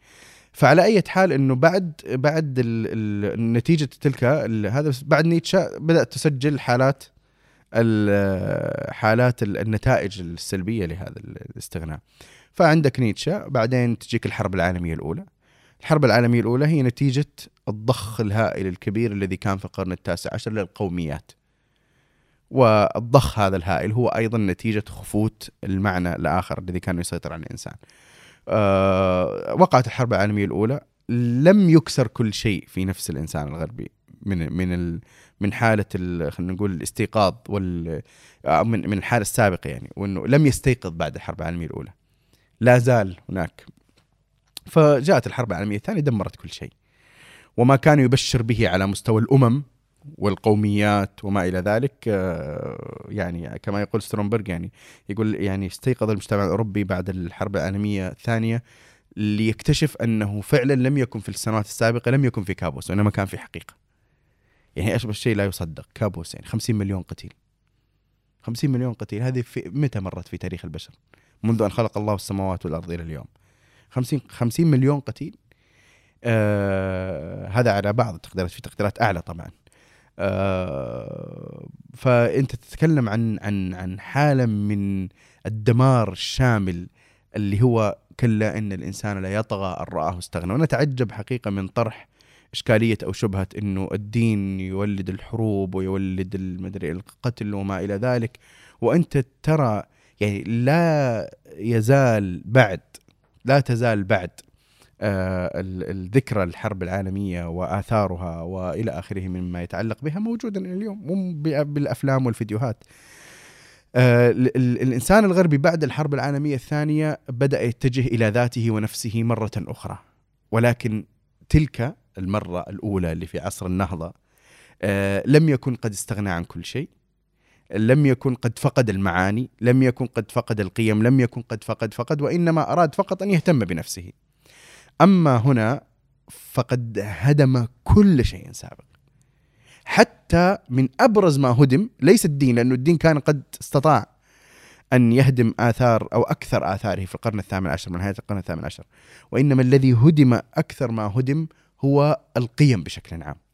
فعلى أي حال إنه بعد بعد ال ال نتيجة تلك هذا بعد نيتشه بدأت تسجل حالات ال- حالات ال- النتائج السلبية لهذا الاستغناء. فعندك نيتشه بعدين تجيك الحرب العالمية الأولى. الحرب العالمية الأولى هي نتيجة الضخ الهائل الكبير الذي كان في القرن التاسع عشر للقوميات. والضخ هذا الهائل هو أيضا نتيجة خفوت المعنى الآخر الذي كان يسيطر على الإنسان. آه، وقعت الحرب العالمية الأولى. لم يكسر كل شيء في نفس الإنسان الغربي. من من ال من حالة ال- خلينا نقول الاستيقاظ وال آه، من من الحالة السابقة يعني وإنه لم يستيقظ بعد الحرب العالمية الأولى. لا زال هناك فجاءت الحرب العالمية الثانية دمرت كل شيء وما كان يبشر به على مستوى الأمم والقوميات وما إلى ذلك آه، يعني كما يقول سترونبرغ يعني يقول يعني استيقظ المجتمع الأوروبي بعد الحرب العالمية الثانية ليكتشف أنه فعلا لم يكن في السنوات السابقة لم يكن في كابوس وإنما كان في حقيقة. يعني أشبه شيء لا يصدق كابوس يعني 50 مليون قتيل. 50 مليون قتيل هذه في متى مرت في تاريخ البشر؟ منذ أن خلق الله السماوات والأرض إلى اليوم. 50 50 مليون قتيل. آه هذا على بعض التقديرات في تقديرات أعلى طبعا. آه فأنت تتكلم عن عن عن حالة من الدمار الشامل اللي هو كلا إن الإنسان لا يطغى أن رآه استغنى. ونتعجب حقيقة من طرح إشكالية أو شبهة إنه الدين يولد الحروب ويولد المدري القتل وما إلى ذلك. وأنت ترى يعني لا يزال بعد لا تزال بعد آه، الذكرى الحرب العالمية وآثارها وإلى آخره مما يتعلق بها موجودا اليوم بالأفلام والفيديوهات. آه، الإنسان الغربي بعد الحرب العالمية الثانية بدأ يتجه إلى ذاته ونفسه مرة أخرى. ولكن تلك المرة الأولى اللي في عصر النهضة آه، لم يكن قد استغنى عن كل شيء. لم يكن قد فقد المعاني لم يكن قد فقد القيم لم يكن قد فقد فقد وإنما أراد فقط أن يهتم بنفسه. أما هنا فقد هدم كل شيء سابق. حتى من أبرز ما هدم ليس الدين لأنه الدين كان قد استطاع أن يهدم آثار أو أكثر آثاره في القرن الثامن عشر من نهاية القرن الثامن عشر. وإنما الذي هدم أكثر ما هدم هو القيم بشكل عام.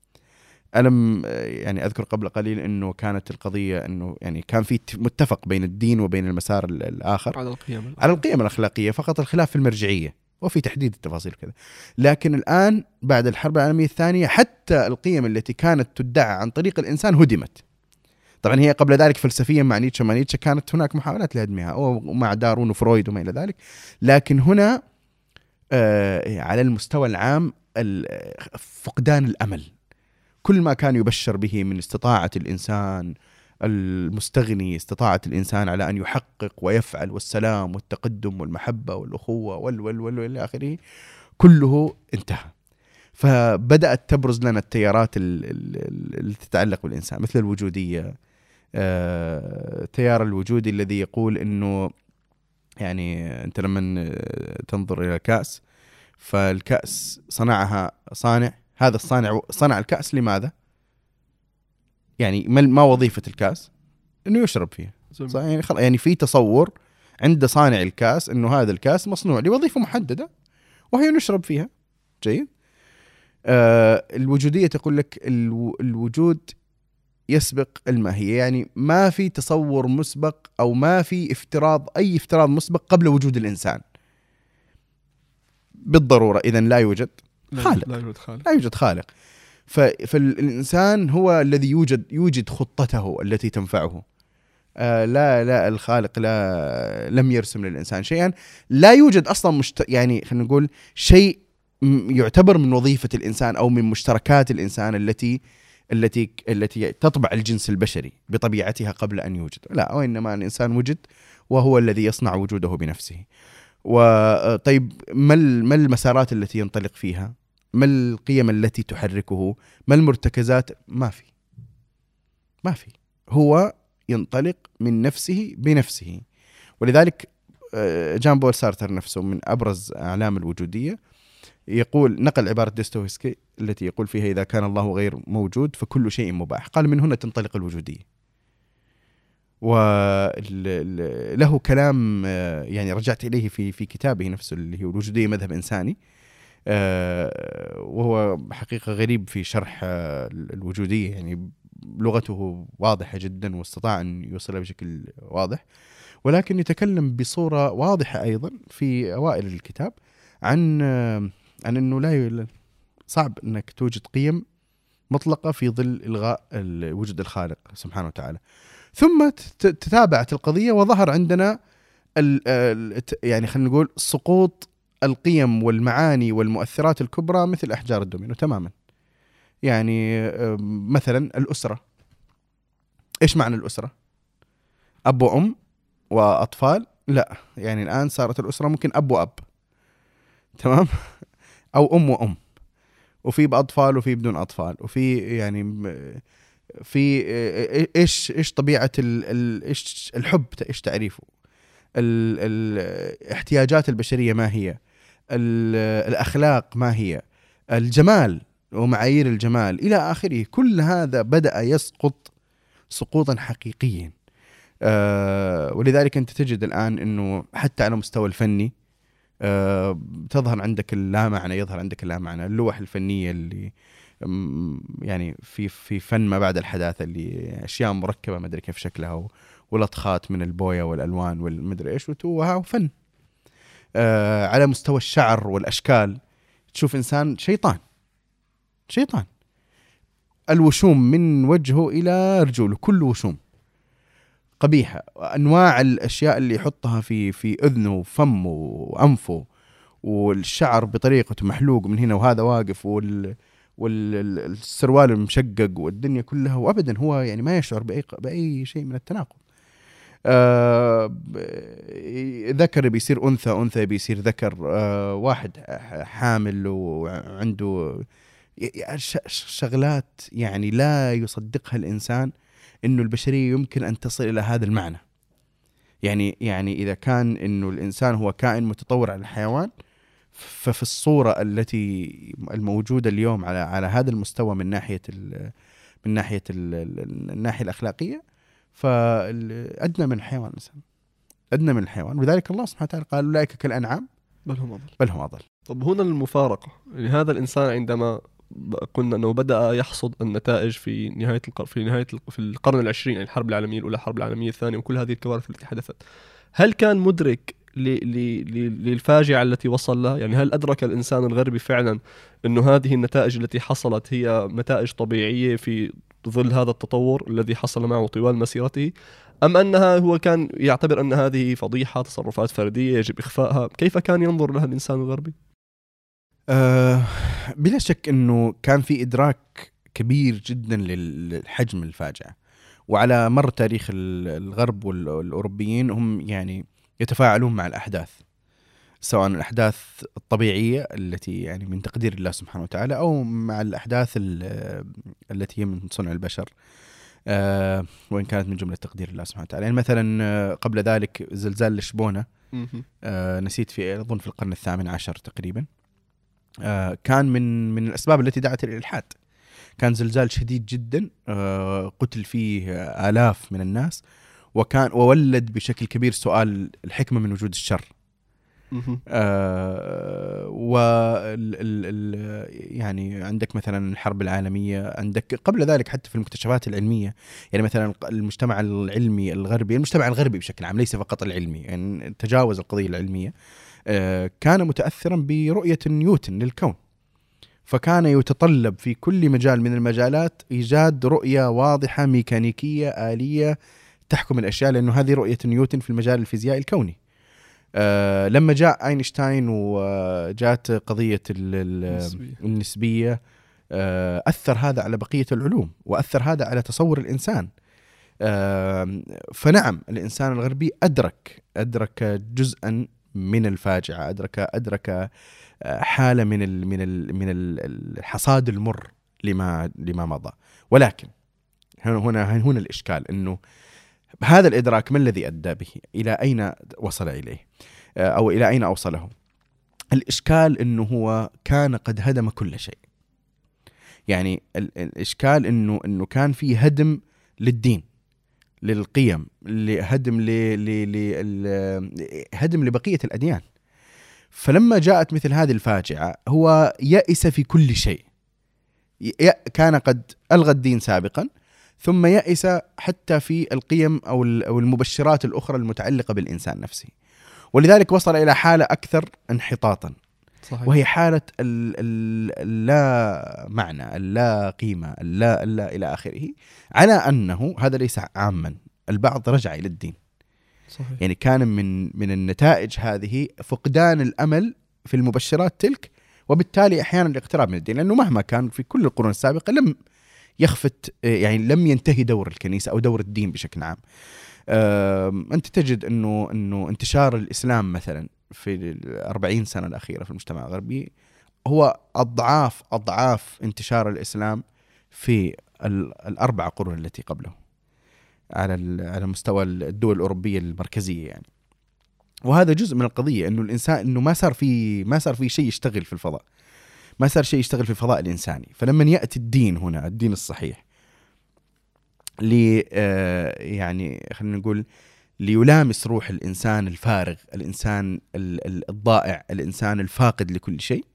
ألم يعني أذكر قبل قليل أنه كانت القضية أنه يعني كان في متفق بين الدين وبين المسار الآخر على القيم على القيم الأخلاقية فقط الخلاف في المرجعية وفي تحديد التفاصيل كذا. لكن الآن بعد الحرب العالمية الثانية حتى القيم التي كانت تدعى عن طريق الإنسان هدمت. طبعا هي قبل ذلك فلسفيا مع نيتشه مع نيتشه كانت هناك محاولات لهدمها ومع دارون وفرويد وما إلى ذلك. لكن هنا آه على المستوى العام فقدان الأمل. كل ما كان يبشر به من استطاعة الإنسان المستغني استطاعة الإنسان على أن يحقق ويفعل والسلام والتقدم والمحبة والأخوة وال وال وال إلى آخره كله انتهى. فبدأت تبرز لنا التيارات اللي تتعلق بالإنسان مثل الوجودية. التيار آه، الوجودي الذي يقول أنه يعني أنت لما تنظر إلى الكأس فالكأس صنعها صانع هذا الصانع صنع الكأس لماذا؟ يعني ما وظيفة الكأس؟ إنه يشرب فيه يعني خلاص يعني في تصور عند صانع الكأس إنه هذا الكأس مصنوع لوظيفة محددة وهي نشرب فيها. جيد. آه الوجودية تقول لك ألو الوجود يسبق الماهية. يعني ما في تصور مسبق أو ما في افتراض أي افتراض مسبق قبل وجود الإنسان. بالضرورة اذا لا يوجد. خالق. لا يوجد خالق. لا يوجد خالق. فالإنسان هو الذي يوجد يوجد خطته التي تنفعه. آه لا لا الخالق لا لم يرسم للإنسان شيئا. لا يوجد أصلا مشت يعني خلينا نقول شيء يعتبر من وظيفة الإنسان أو من مشتركات الإنسان التي التي التي تطبع الجنس البشري بطبيعتها قبل أن يوجد. لا وإنما الإنسان وجد وهو الذي يصنع وجوده بنفسه. وطيب ما ما المسارات التي ينطلق فيها؟ ما القيم التي تحركه؟ ما المرتكزات؟ ما في. ما في. هو ينطلق من نفسه بنفسه. ولذلك آه، جان بول سارتر نفسه من أبرز أعلام الوجودية يقول نقل عبارة دوستويفسكي التي يقول فيها إذا كان الله غير موجود فكل شيء مباح. قال من هنا تنطلق الوجودية. وله كلام آه، يعني رجعت إليه في في كتابه نفسه اللي هو الوجودية مذهب إنساني. وهو حقيقة غريب في شرح آه، الوجودية. يعني لغته واضحة جدا واستطاع أن يوصلها بشكل واضح. ولكن يتكلم بصورة واضحة أيضا في أوائل الكتاب عن آه، عن أنه لا صعب أنك توجد قيم مطلقة في ظل إلغاء وجود الخالق سبحانه وتعالى. ثم تتابعت القضية وظهر عندنا يعني خلينا نقول سقوط القيم والمعاني والمؤثرات الكبرى مثل أحجار الدومينو تماما. يعني مثلا الأسرة. إيش معنى الأسرة؟ أب وأم وأطفال؟ لا يعني الآن صارت الأسرة ممكن أب وأب. تمام؟ [laughs] أو أم وأم. وفي بأطفال وفي بدون أطفال. وفي يعني في إيش إيش طبيعة إيش الحب إيش تعريفه؟ ال- ال- احتياجات البشرية ما هي؟ الأخلاق ما هي؟ الجمال ومعايير الجمال. إلى آخره. كل هذا بدأ يسقط سقوطا حقيقيا. آه ولذلك أنت تجد الآن إنه حتى على مستوى الفني آه تظهر عندك اللامعنى يظهر عندك اللامعنى اللوح الفنية اللي يعني في في فن ما بعد الحداثة اللي أشياء مركبة ما أدري كيف شكلها ولطخات من البوية والألوان والمدري إيش وها فن آه على مستوى الشعر والأشكال تشوف إنسان شيطان شيطان الوشوم من وجهه إلى رجوله كله وشوم قبيحة أنواع الأشياء اللي يحطها في في أذنه وفمه وأنفه والشعر بطريقته محلوق من هنا وهذا واقف وال والسروال المشقق والدنيا كلها وابدا هو يعني ما يشعر بأي بأي شيء من التناقض. آه ذكر بيصير أنثى أنثى بيصير ذكر آه واحد حامل وعنده شغلات يعني لا يصدقها الإنسان إنه البشرية يمكن أن تصل إلى هذا المعنى. يعني يعني إذا كان إنه الإنسان هو كائن متطور على الحيوان ففي الصورة التي الموجودة اليوم على على هذا المستوى من ناحية من ناحية ال الناحية الأخلاقية فادنى من الحيوان الانسان أدنى من الحيوان. ولذلك الله سبحانه وتعالى قال أولئك كالأنعام. بل هم أضل. بل هم أضل. طب هنا المفارقة. يعني هذا الإنسان عندما قلنا أنه بدأ يحصد النتائج في نهاية القرن في نهاية الق- في القرن العشرين يعني الحرب العالمية الأولى الحرب العالمية الثانية وكل هذه الكوارث التي حدثت. هل كان مدرك للفاجعة التي وصل لها؟ يعني هل أدرك الإنسان الغربي فعلا أنه هذه النتائج التي حصلت هي نتائج طبيعية في ظل هذا التطور الذي حصل معه طوال مسيرته؟ أم أنها هو كان يعتبر أن هذه فضيحة تصرفات فردية يجب إخفائها؟ كيف كان ينظر لها الإنسان الغربي؟ آه بلا شك إنه كان في إدراك كبير جدا لل- للحجم الفاجعة. وعلى مر تاريخ ال- الغرب وال- والأوروبيين هم يعني يتفاعلون مع الأحداث سواء الأحداث الطبيعية التي يعني من تقدير الله سبحانه وتعالى أو مع الأحداث ال- التي هي من صنع البشر آه وإن كانت من جملة تقدير الله سبحانه وتعالى. يعني مثلا آه، قبل ذلك زلزال لشبونة آه نسيت في أظن في القرن الثامن عشر تقريبا آه كان من من الأسباب التي دعت إلى الإلحاد. كان زلزال شديد جدا آه قتل فيه آه آلاف من الناس وكان وولد بشكل كبير سؤال الحكمة من وجود الشر. آه و ال ال ال يعني عندك مثلا الحرب العالمية عندك قبل ذلك حتى في المكتشفات العلمية يعني مثلا المجتمع العلمي الغربي المجتمع الغربي بشكل عام ليس فقط العلمي يعني تجاوز القضية العلمية. آه كان متاثرا برؤية نيوتن للكون. فكان يتطلب في كل مجال من المجالات إيجاد رؤية واضحة ميكانيكية آلية تحكم الأشياء لأنه هذه رؤية نيوتن في المجال الفيزيائي الكوني. آه لما جاء أينشتاين وجات قضية ال- ال- النسبية. النسبية آه أثر هذا على بقية العلوم وأثر هذا على تصور الإنسان. آه فنعم الإنسان الغربي أدرك أدرك جزءا من الفاجعة أدرك أدرك آه، حالة من ال من ال من ال- الحصاد المر لما لما مضى. ولكن هنا هنا هنا الإشكال إنه هذا الإدراك ما الذي أدى به؟ إلى أين وصل إليه؟ آه، أو إلى أين أوصله؟ الإشكال إنه هو كان قد هدم كل شيء. يعني ال- الإشكال انه إنه كان في هدم للدين للقيم هدم ل ل ل هدم لبقية الأديان. فلما جاءت مثل هذه الفاجعة هو يأس في كل شيء. كان قد ألغى الدين سابقا ثم يأس حتى في القيم أو المبشرات الأخرى المتعلقة بالإنسان نفسه. ولذلك وصل إلى حالة أكثر انحطاطا صحيح. وهي ال- اللا معنى، اللا قيمة، اللا اللا إلى آخره، على أنه هذا ليس عاما، البعض رجع إلى الدين، صحيح. يعني كان من من النتائج هذه فقدان الأمل في المبشرات تلك وبالتالي أحيانا الاقتراب من الدين لأنه مهما كان في كل القرون السابقة لم يخفت يعني لم ينتهي دور الكنيسة أو دور الدين بشكل عام. أنت تجد إنه إنه انتشار الإسلام مثلا في ال 40 سنة الأخيرة في المجتمع الغربي هو أضعاف أضعاف انتشار الإسلام في ال- الأربع قرون التي قبله على على مستوى الدول الأوروبية المركزية يعني وهذا جزء من القضية إنه الإنسان إنه ما صار في ما صار في شيء يشتغل في الفضاء ما صار شيء يشتغل في الفضاء الإنساني. فلما يأتي الدين هنا الدين الصحيح ل آه، يعني خلينا نقول ليلامس روح الإنسان الفارغ الإنسان ال- ال- الضائع الإنسان الفاقد لكل شيء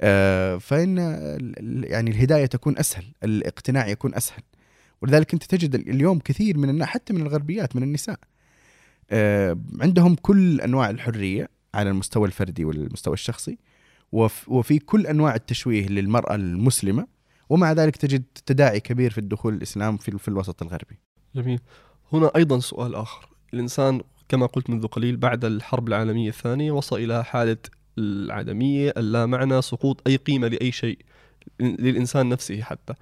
آه، فإن يعني الهداية تكون أسهل الاقتناع يكون أسهل. ولذلك أنت تجد اليوم كثير من الناس حتى من الغربيات من النساء آه، عندهم كل أنواع الحرية على المستوى الفردي والمستوى الشخصي وفي كل أنواع التشويه للمرأة المسلمة ومع ذلك تجد تداعي كبير في الدخول الإسلام في, الوسط الغربي. جميل. هنا أيضا سؤال آخر. الإنسان كما قلت منذ قليل بعد الحرب العالمية الثانية وصل إلى حالة العدمية اللامعنى سقوط أي قيمة لأي شيء للإنسان نفسه حتى.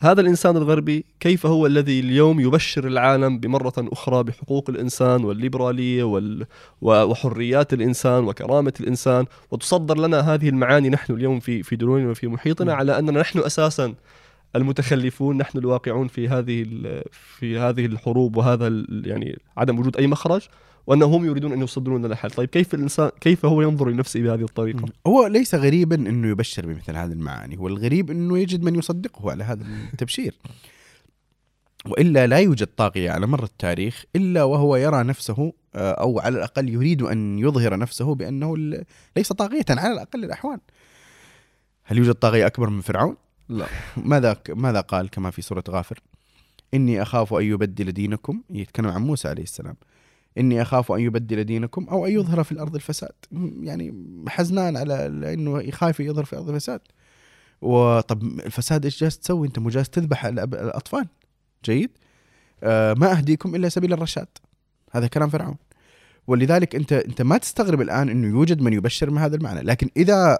هذا الإنسان الغربي كيف هو الذي اليوم يبشر العالم بمرة أخرى بحقوق الإنسان والليبرالية وال... وحريات الإنسان وكرامة الإنسان وتصدر لنا هذه المعاني نحن اليوم في في دولنا وفي محيطنا نعم. على أننا نحن أساسا المتخلفون نحن الواقعون في هذه ال- في هذه الحروب وهذا ال- يعني عدم وجود أي مخرج وأنهم يريدون أن لنا الحل، طيب كيف الانسان كيف هو ينظر لنفسه بهذه الطريقة؟ هو ليس غريبا أنه يبشر بمثل هذه المعاني. هو الغريب أنه يجد من يصدقه على هذا التبشير. [laughs] وإلا لا يوجد طاغية على مر التاريخ إلا وهو يرى نفسه آه، أو على الأقل يريد أن يظهر نفسه بأنه ليس طاغية على الأقل الأحوال. هل يوجد طاغية أكبر من فرعون؟ لا. ماذا ماذا قال كما في سورة غافر؟ إني أخاف أن يبدل دينكم يتكلم عن موسى عليه السلام. إني أخاف أن يبدل دينكم أو أن يظهر في الأرض الفساد. يعني حزنان على انه يخاف يظهر في الأرض الفساد. وطب الفساد إيش جالس تسوي؟ أنت مو تذبح الأطفال. جيد. آه ما أهديكم إلا سبيل الرشاد. هذا كلام فرعون. ولذلك أنت أنت ما تستغرب الآن إنه يوجد من يبشر من هذا المعنى. لكن إذا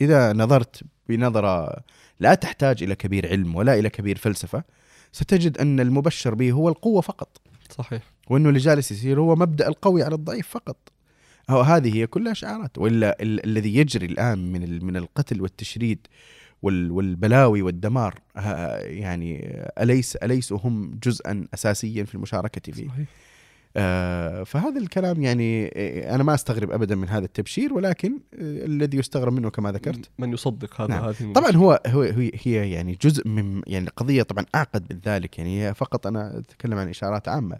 إذا نظرت بنظرة لا تحتاج إلى كبير علم ولا إلى كبير فلسفة ستجد أن المبشر به هو القوة فقط. صحيح. وإنه اللي جالس يصير هو مبدأ القوي على الضعيف فقط. هو هذه هي كلها شعارات. وإلا ال- الذي يجري الآن من ال- من القتل والتشريد وال- والبلاوي والدمار يعني اليس اليسوا هم جزءا اساسيا في المشاركة فيه؟ صحيح. فهذا الكلام يعني آه، أنا ما أستغرب ابدا من هذا التبشير ولكن آه الذي يستغرب منه كما ذكرت. من يصدق هذا نعم. هذه طبعا هو هو هي يعني جزء من يعني القضية طبعا أعقد من ذلك يعني هي فقط أنا أتكلم عن إشارات عامة.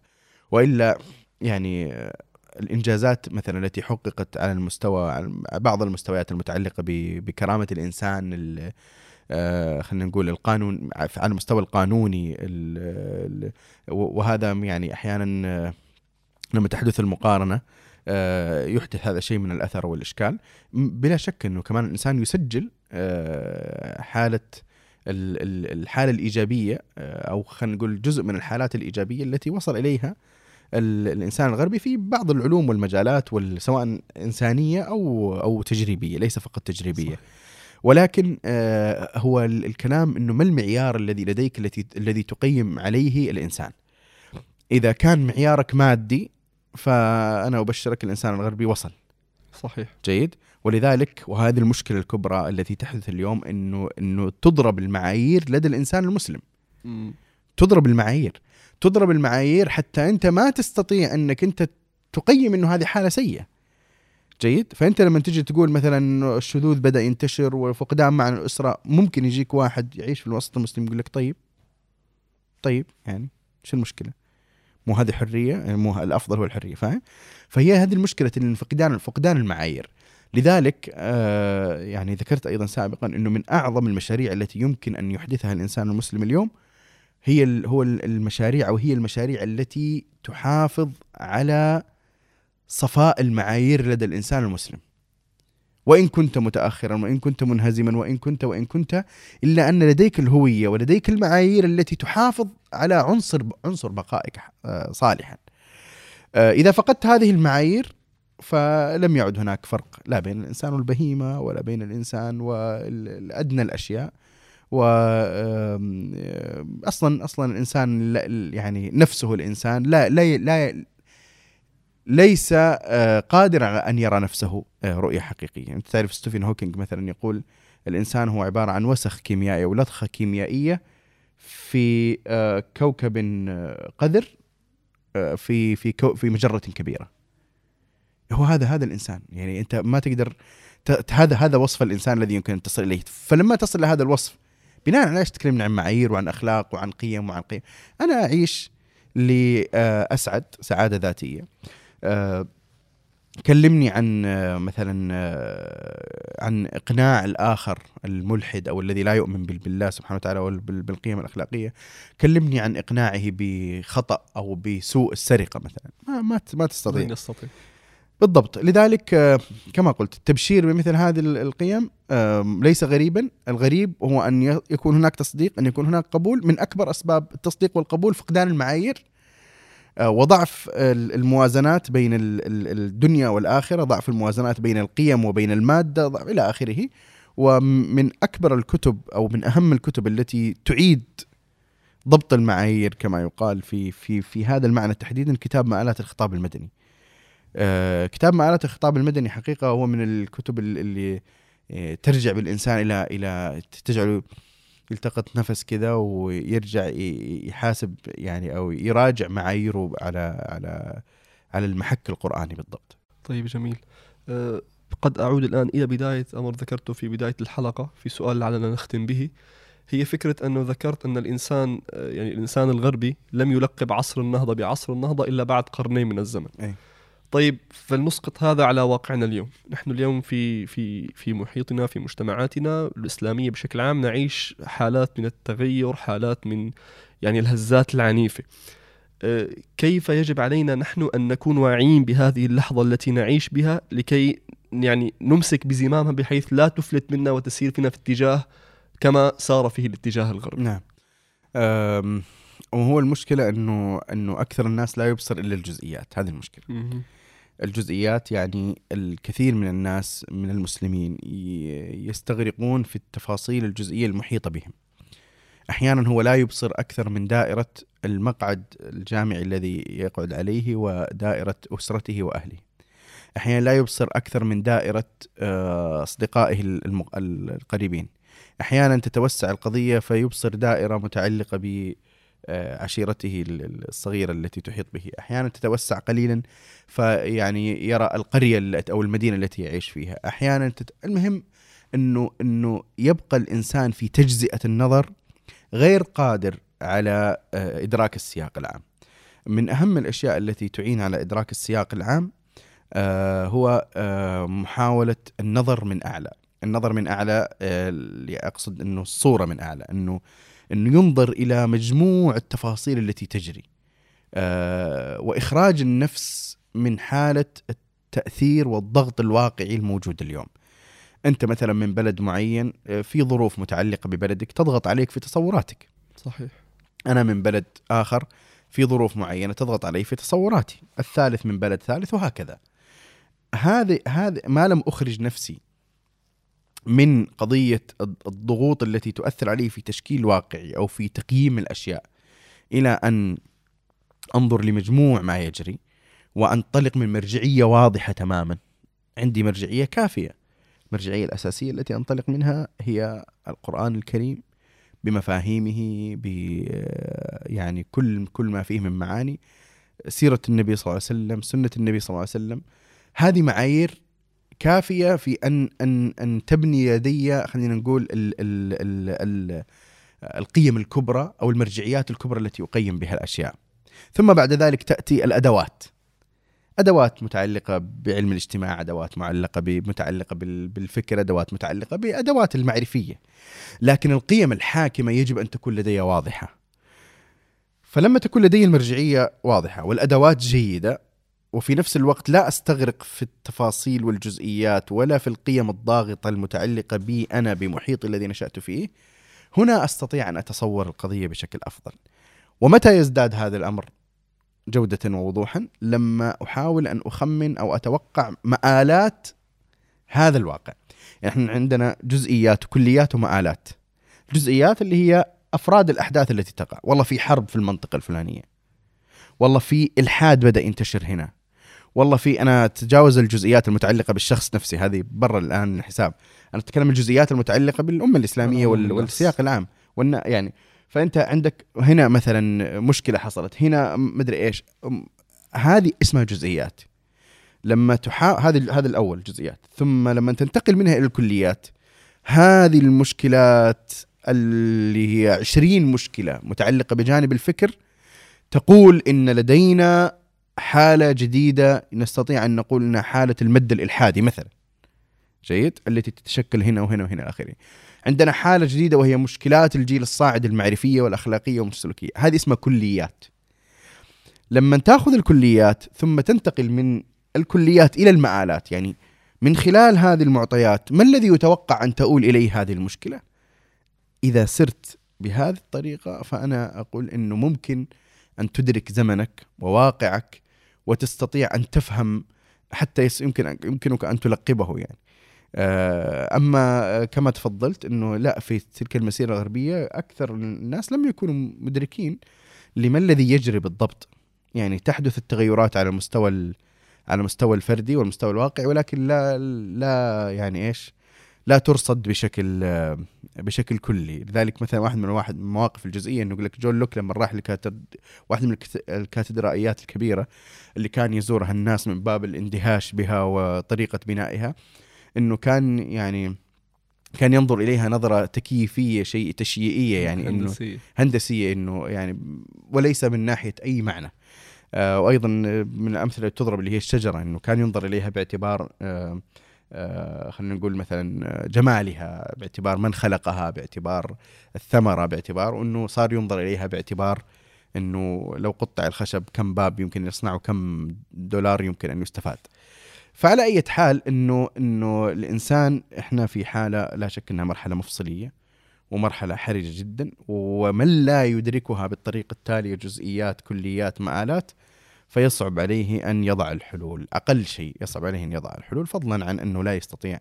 وإلا يعني آه، الإنجازات مثلا التي حققت على المستوى على بعض المستويات المتعلقة بكرامة الإنسان ال- آه، خلينا نقول القانون على المستوى القانوني ال- ال- وهذا يعني أحيانا آه، لما تحدث المقارنة آه، يحدث هذا الشيء من الأثر والإشكال. بلا شك إنه كمان الإنسان يسجل آه، حالة ال- ال- الحالة الإيجابية آه، أو خلينا نقول جزء من الحالات الإيجابية التي وصل إليها ال- الإنسان الغربي في بعض العلوم والمجالات وال- سواء إنسانية أو أو تجريبية ليس فقط تجريبية. صح. ولكن هو ال- الكلام إنه ما المعيار الذي لديك التي الذي تقيم عليه الإنسان؟ إذا كان معيارك مادي فأنا أبشرك الإنسان الغربي وصل. صحيح. جيد؟ ولذلك وهذه المشكلة الكبرى التي تحدث اليوم إنه إنه تضرب المعايير لدى الإنسان المسلم. مم. تضرب المعايير. تضرب المعايير حتى أنت ما تستطيع أنك أنت تقيم إنه هذه حالة سيئة. جيد؟ فأنت لما تجي تقول مثلا الشذوذ بدأ ينتشر وفقدان معنى الأسرة ممكن يجيك واحد يعيش في الوسط المسلم يقول لك طيب طيب يعني شو المشكلة؟ مو هذه حرية يعني مو الأفضل هو الحرية فاهم فهي هذه المشكلة اللي فقدان المعايير لذلك آه يعني ذكرت أيضا سابقا إنه من أعظم المشاريع التي يمكن أن يحدثها الإنسان المسلم اليوم هي هو ال- المشاريع أو هي المشاريع التي تحافظ على صفاء المعايير لدى الإنسان المسلم. وإن كنت متاخرا وإن كنت منهزما وإن كنت وإن كنت إلا أن لديك الهوية ولديك المعايير التي تحافظ على عنصر عنصر بقائك آه، صالحا. آه، إذا فقدت هذه المعايير فلم يعد هناك فرق لا بين الإنسان والبهيمة ولا بين الإنسان والأدنى الأشياء. و أصلا أصلا الإنسان لا- يعني نفسه الإنسان لا لا لا ليس آه، قادر على أن يرى نفسه آه، رؤية حقيقية، انت تعرف ستيفن هوكينج مثلا يقول الإنسان هو عبارة عن وسخ كيميائي أو لطخة كيميائية في آه، كوكب قذر في في في مجرة كبيرة. هو هذا هذا الإنسان. يعني أنت ما تقدر هذا هذا وصف الإنسان الذي يمكن أن تصل إليه. فلما تصل لهذا الوصف بناء على إيش تكلمنا عن معايير وعن أخلاق وعن قيم وعن قيم أنا أعيش لاسعد سعادة ذاتية. كلمني عن آه، مثلا آه، عن إقناع الآخر الملحد أو الذي لا يؤمن بال- بالله سبحانه وتعالى وبالقيم الأخلاقية. كلمني عن إقناعه بخطأ أو بسوء السرقة مثلا. ما ما ما تستطيع. يستطيع. بالضبط. لذلك آه، كما قلت التبشير بمثل هذه ال- القيم ليس غريبا. الغريب هو ي- يكون هناك تصديق أن يكون هناك قبول. من أكبر أسباب التصديق والقبول فقدان المعايير. آه، وضعف ال- الموازنات بين ال- ال- الدنيا والآخرة ضعف الموازنات بين القيم وبين المادة ضعف إلى آخره. ومن أكبر الكتب أو من أهم الكتب التي تعيد ضبط المعايير كما يقال في في في هذا المعنى تحديدا كتاب مآلات الخطاب المدني. آه، كتاب مآلات الخطاب المدني حقيقة هو من الكتب ال- اللي آه، ترجع بالإنسان إلى إلى تجعله يلتقط نفس كذا ويرجع يحاسب يعني أو يراجع معاييره على على على المحك القرآني بالضبط. طيب جميل. أه قد أعود الآن إلى بداية أمر ذكرته في بداية الحلقة في سؤال لعلنا نختم به. هي فكرة أنه ذكرت أن الإنسان آه، يعني الإنسان الغربي لم يلقب عصر النهضة بعصر النهضة إلا بعد قرنين من الزمن. أي. طيب فلنسقط هذا على واقعنا اليوم. نحن اليوم في في في محيطنا في مجتمعاتنا الإسلامية بشكل عام نعيش حالات من التغير حالات من يعني الهزات العنيفة. آه، كيف يجب علينا نحن أن نكون واعيين بهذه اللحظة التي نعيش بها لكي يعني نمسك بزمامها بحيث لا تفلت منا وتسير فينا في اتجاه كما سار فيه الاتجاه الغربي؟ نعم. وهو المشكلة أنه أنه أكثر الناس لا يبصر إلا الجزئيات. هذه المشكلة. مهم. الجزئيات يعني الكثير من الناس من المسلمين يستغرقون في التفاصيل الجزئية المحيطة بهم. أحيانا هو لا يبصر أكثر من دائرة المقعد الجامعي الذي يقعد عليه ودائرة أسرته وأهله. أحيانا لا يبصر أكثر من دائرة آه، أصدقائه القريبين. أحيانا تتوسع القضية فيبصر دائرة متعلقة ب عشيرته ال- الصغيرة التي تحيط به. أحيانا تتوسع قليلا فيعني يرى القرية أو المدينة التي يعيش فيها. أحيانا تت... المهم أنه أنه يبقى الإنسان في تجزئة النظر غير قادر على آه، إدراك السياق العام. من أهم الأشياء التي تعين على إدراك السياق العام آه، هو آه، محاولة النظر من أعلى. النظر من أعلى آه، أقصد أنه الصورة من أعلى. أنه أنه ينظر إلى مجموع التفاصيل التي تجري. آه، وإخراج النفس من حالة التأثير والضغط الواقعي الموجود اليوم. أنت مثلا من بلد معين آه، في ظروف متعلقة ببلدك تضغط عليك في تصوراتك. صحيح. أنا من بلد آخر في ظروف معينة تضغط علي في تصوراتي. الثالث من بلد ثالث وهكذا. هذه هذه ما لم أخرج نفسي من قضية الض- الضغوط التي تؤثر علي في تشكيل واقعي أو في تقييم الأشياء. إلى أن أنظر لمجموع ما يجري وأنطلق من مرجعية واضحة تماما. عندي مرجعية كافية. المرجعية الأساسية التي أنطلق منها هي القرآن الكريم بمفاهيمه ب يعني كل كل ما فيه من معاني. سيرة النبي صلى الله عليه وسلم سنة النبي صلى الله عليه وسلم. هذه معايير كافية في أن أن أن تبني لدي خلينا نقول ال ال ال ال القيم الكبرى أو المرجعيات الكبرى التي أقيم بها الأشياء. ثم بعد ذلك تأتي الأدوات. أدوات متعلقة بعلم الاجتماع ب- متعلقة بال- بالفكر أدوات متعلقة بأدوات المعرفية. لكن القيم الحاكمة يجب أن تكون لدي واضحة. فلما تكون لدي المرجعية واضحة والأدوات جيدة وفي نفس الوقت لا أستغرق في التفاصيل والجزئيات ولا في القيم الضاغطة المتعلقة بي أنا بمحيطي الذي نشأت فيه. هنا أستطيع أن أتصور القضية بشكل أفضل. ومتى يزداد هذا الأمر؟ جودة ووضوحا لما أحاول أن أخمن أو أتوقع مآلات هذا الواقع. إحنا عندنا جزئيات وكليات ومآلات. جزئيات اللي هي أفراد الأحداث التي تقع. والله في حرب في المنطقة الفلانية. والله في إلحاد بدأ ينتشر هنا. والله في أنا أتجاوز الجزئيات المتعلقة بالشخص نفسه هذه برا الآن الحساب. أنا أتكلم الجزئيات المتعلقة بالأمة الإسلامية وال... والسياق العام. والنا يعني فأنت عندك هنا مثلا مشكلة حصلت هنا مدري إيش. هذه اسمها جزئيات. لما تحا هذه هذا الأول جزئيات. ثم لما تنتقل منها إلى الكليات هذه المشكلات اللي هي 20 مشكلة متعلقة بجانب الفكر تقول إن لدينا حالة جديدة نستطيع أن نقول إنها حالة المد الإلحادي مثلا. جيد؟ التي تتشكل هنا وهنا وهنا إلى آخره. عندنا حالة جديدة وهي مشكلات الجيل الصاعد المعرفية والأخلاقية والسلوكيه هذه اسمها كليات. لما تأخذ الكليات ثم تنتقل من الكليات إلى المآلات يعني من خلال هذه المعطيات ما الذي يتوقع أن تؤول إليه هذه المشكلة؟ إذا سرت بهذه الطريقة فأنا أقول إنه ممكن أن تدرك زمنك وواقعك وتستطيع أن تفهم حتى يمكن يمكنك أن تلقبه يعني. آه، أما آه، كما تفضلت إنه لا في تلك المسيرة الغربية أكثر الناس لم يكونوا مدركين لما الذي يجري بالضبط. يعني تحدث التغيرات على المستوى ال- على المستوى الفردي والمستوى الواقعي ولكن لا لا يعني إيش؟ لا ترصد بشكل بشكل كلي لذلك مثلا واحد من واحد من المواقف الجزئية إنه يقول لك جون لوك لما راح لكاتد واحدة من الكاتدرائيات الكبيرة اللي كان يزورها الناس من باب الاندهاش بها وطريقة بنائها إنه كان يعني كان ينظر إليها نظرة تكييفية شيء تشييعيه يعني إنه هندسية. هندسية إنه يعني وليس من ناحية أي معنى آه وأيضا من الأمثلة اللي تضرب اللي هي الشجرة إنه كان ينظر إليها باعتبار آه خلينا نقول مثلا آه، جمالها باعتبار من خلقها باعتبار الثمرة باعتبار إنه صار ينظر إليها باعتبار إنه لو قطع الخشب كم باب يمكن يصنعه كم دولار يمكن أن يستفاد. فعلى أي حال إنه إنه الإنسان إحنا في حالة لا شك إنها مرحلة مفصلية ومرحلة حرجة جدا ومن لا يدركها بالطريقة التالية جزئيات كليات مآلات فيصعب عليه أن يضع الحلول. أقل شيء يصعب عليه أن يضع الحلول فضلا عن أنه لا يستطيع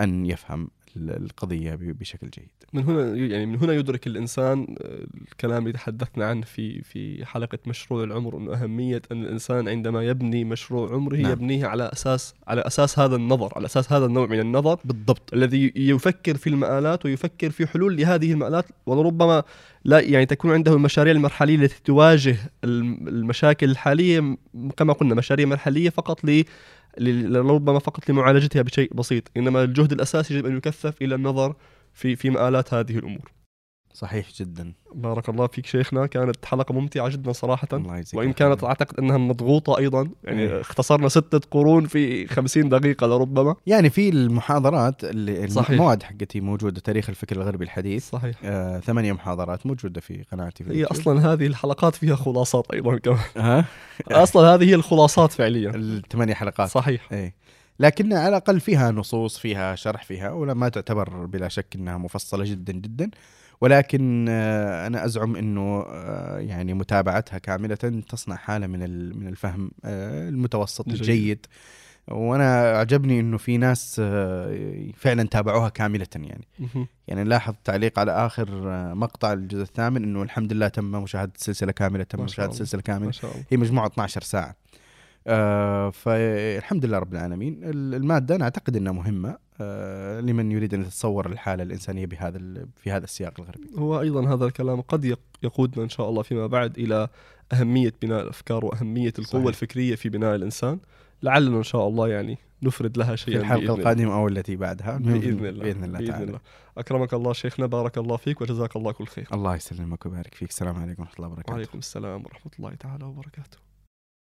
أن يفهم القضية بشكل جيد من هنا يعني من هنا يدرك الإنسان آه، الكلام اللي تحدثنا عنه في في حلقة مشروع العمر إنه أهمية أن الإنسان عندما يبني مشروع عمره نعم. يبنيه على أساس على أساس هذا النظر على أساس هذا النوع من النظر بالضبط الذي يفكر في المآلات ويفكر في حلول لهذه المآلات ولربما لا يعني تكون عنده المشاريع المرحلية التي تواجه الم- المشاكل الحالية كما قلنا مشاريع مرحلية فقط ل- لربما فقط لمعالجتها بشيء بسيط إنما الجهد الأساسي يجب أن يكثف إلى النظر في في مآلات هذه الأمور. صحيح جدا. بارك الله فيك شيخنا كانت حلقة ممتعة جدا صراحة. الله الخير. كانت أعتقد إنها مضغوطة أيضا يعني إيه. اختصرنا ستة قرون في خمسين دقيقة لربما. يعني في المحاضرات اللي صحيح. المواد حقتي موجودة تاريخ الفكر الغربي الحديث. صحيح. آه، ثمانية محاضرات موجودة في قناتي في هي اليوتيوب. أصلا هذه الحلقات فيها خلاصات أيضا كمان. ها؟ [laughs] أصلا هذه هي الخلاصات فعليا. الثمانية حلقات. صحيح. إيه. لكن على الأقل فيها نصوص فيها شرح فيها ولا ما تعتبر بلا شك إنها مفصلة جدا جدا. ولكن آه، أنا أزعم إنه آه، يعني متابعتها كاملة تصنع حالة من من الفهم آه، المتوسط جيد. الجيد. وأنا عجبني إنه في ناس فعلا تابعوها كاملة يعني. يعني نلاحظ تعليق على آخر مقطع الجزء الثامن إنه الحمد لله تم مشاهدة السلسله كاملة تم مشاهدة. السلسله كاملة. هي مجموعة 12 ساعة. آه فالحمد لله رب العالمين. ال- المادة أنا أعتقد أنها مهمة. آه لمن يريد أن يتصور الحالة الإنسانية بهذا في هذا السياق الغربي. هو أيضا هذا الكلام قد يق- يقودنا إن شاء الله فيما بعد إلى أهمية بناء الأفكار وأهمية القوة صحيح. الفكرية في بناء الإنسان. لعلنا إن شاء الله يعني نفرد لها في شيئا بإذن الله. القادمة أو التي بعدها بإذن الله بإذن الله تعالى. الله. أكرمك الله شيخنا بارك الله فيك وجزاك الله كل خير. الله يسلمك ويبارك فيك. السلام عليكم ورحمة الله وبركاته. وعليكم السلام ورحمة الله تعالى وبركاته.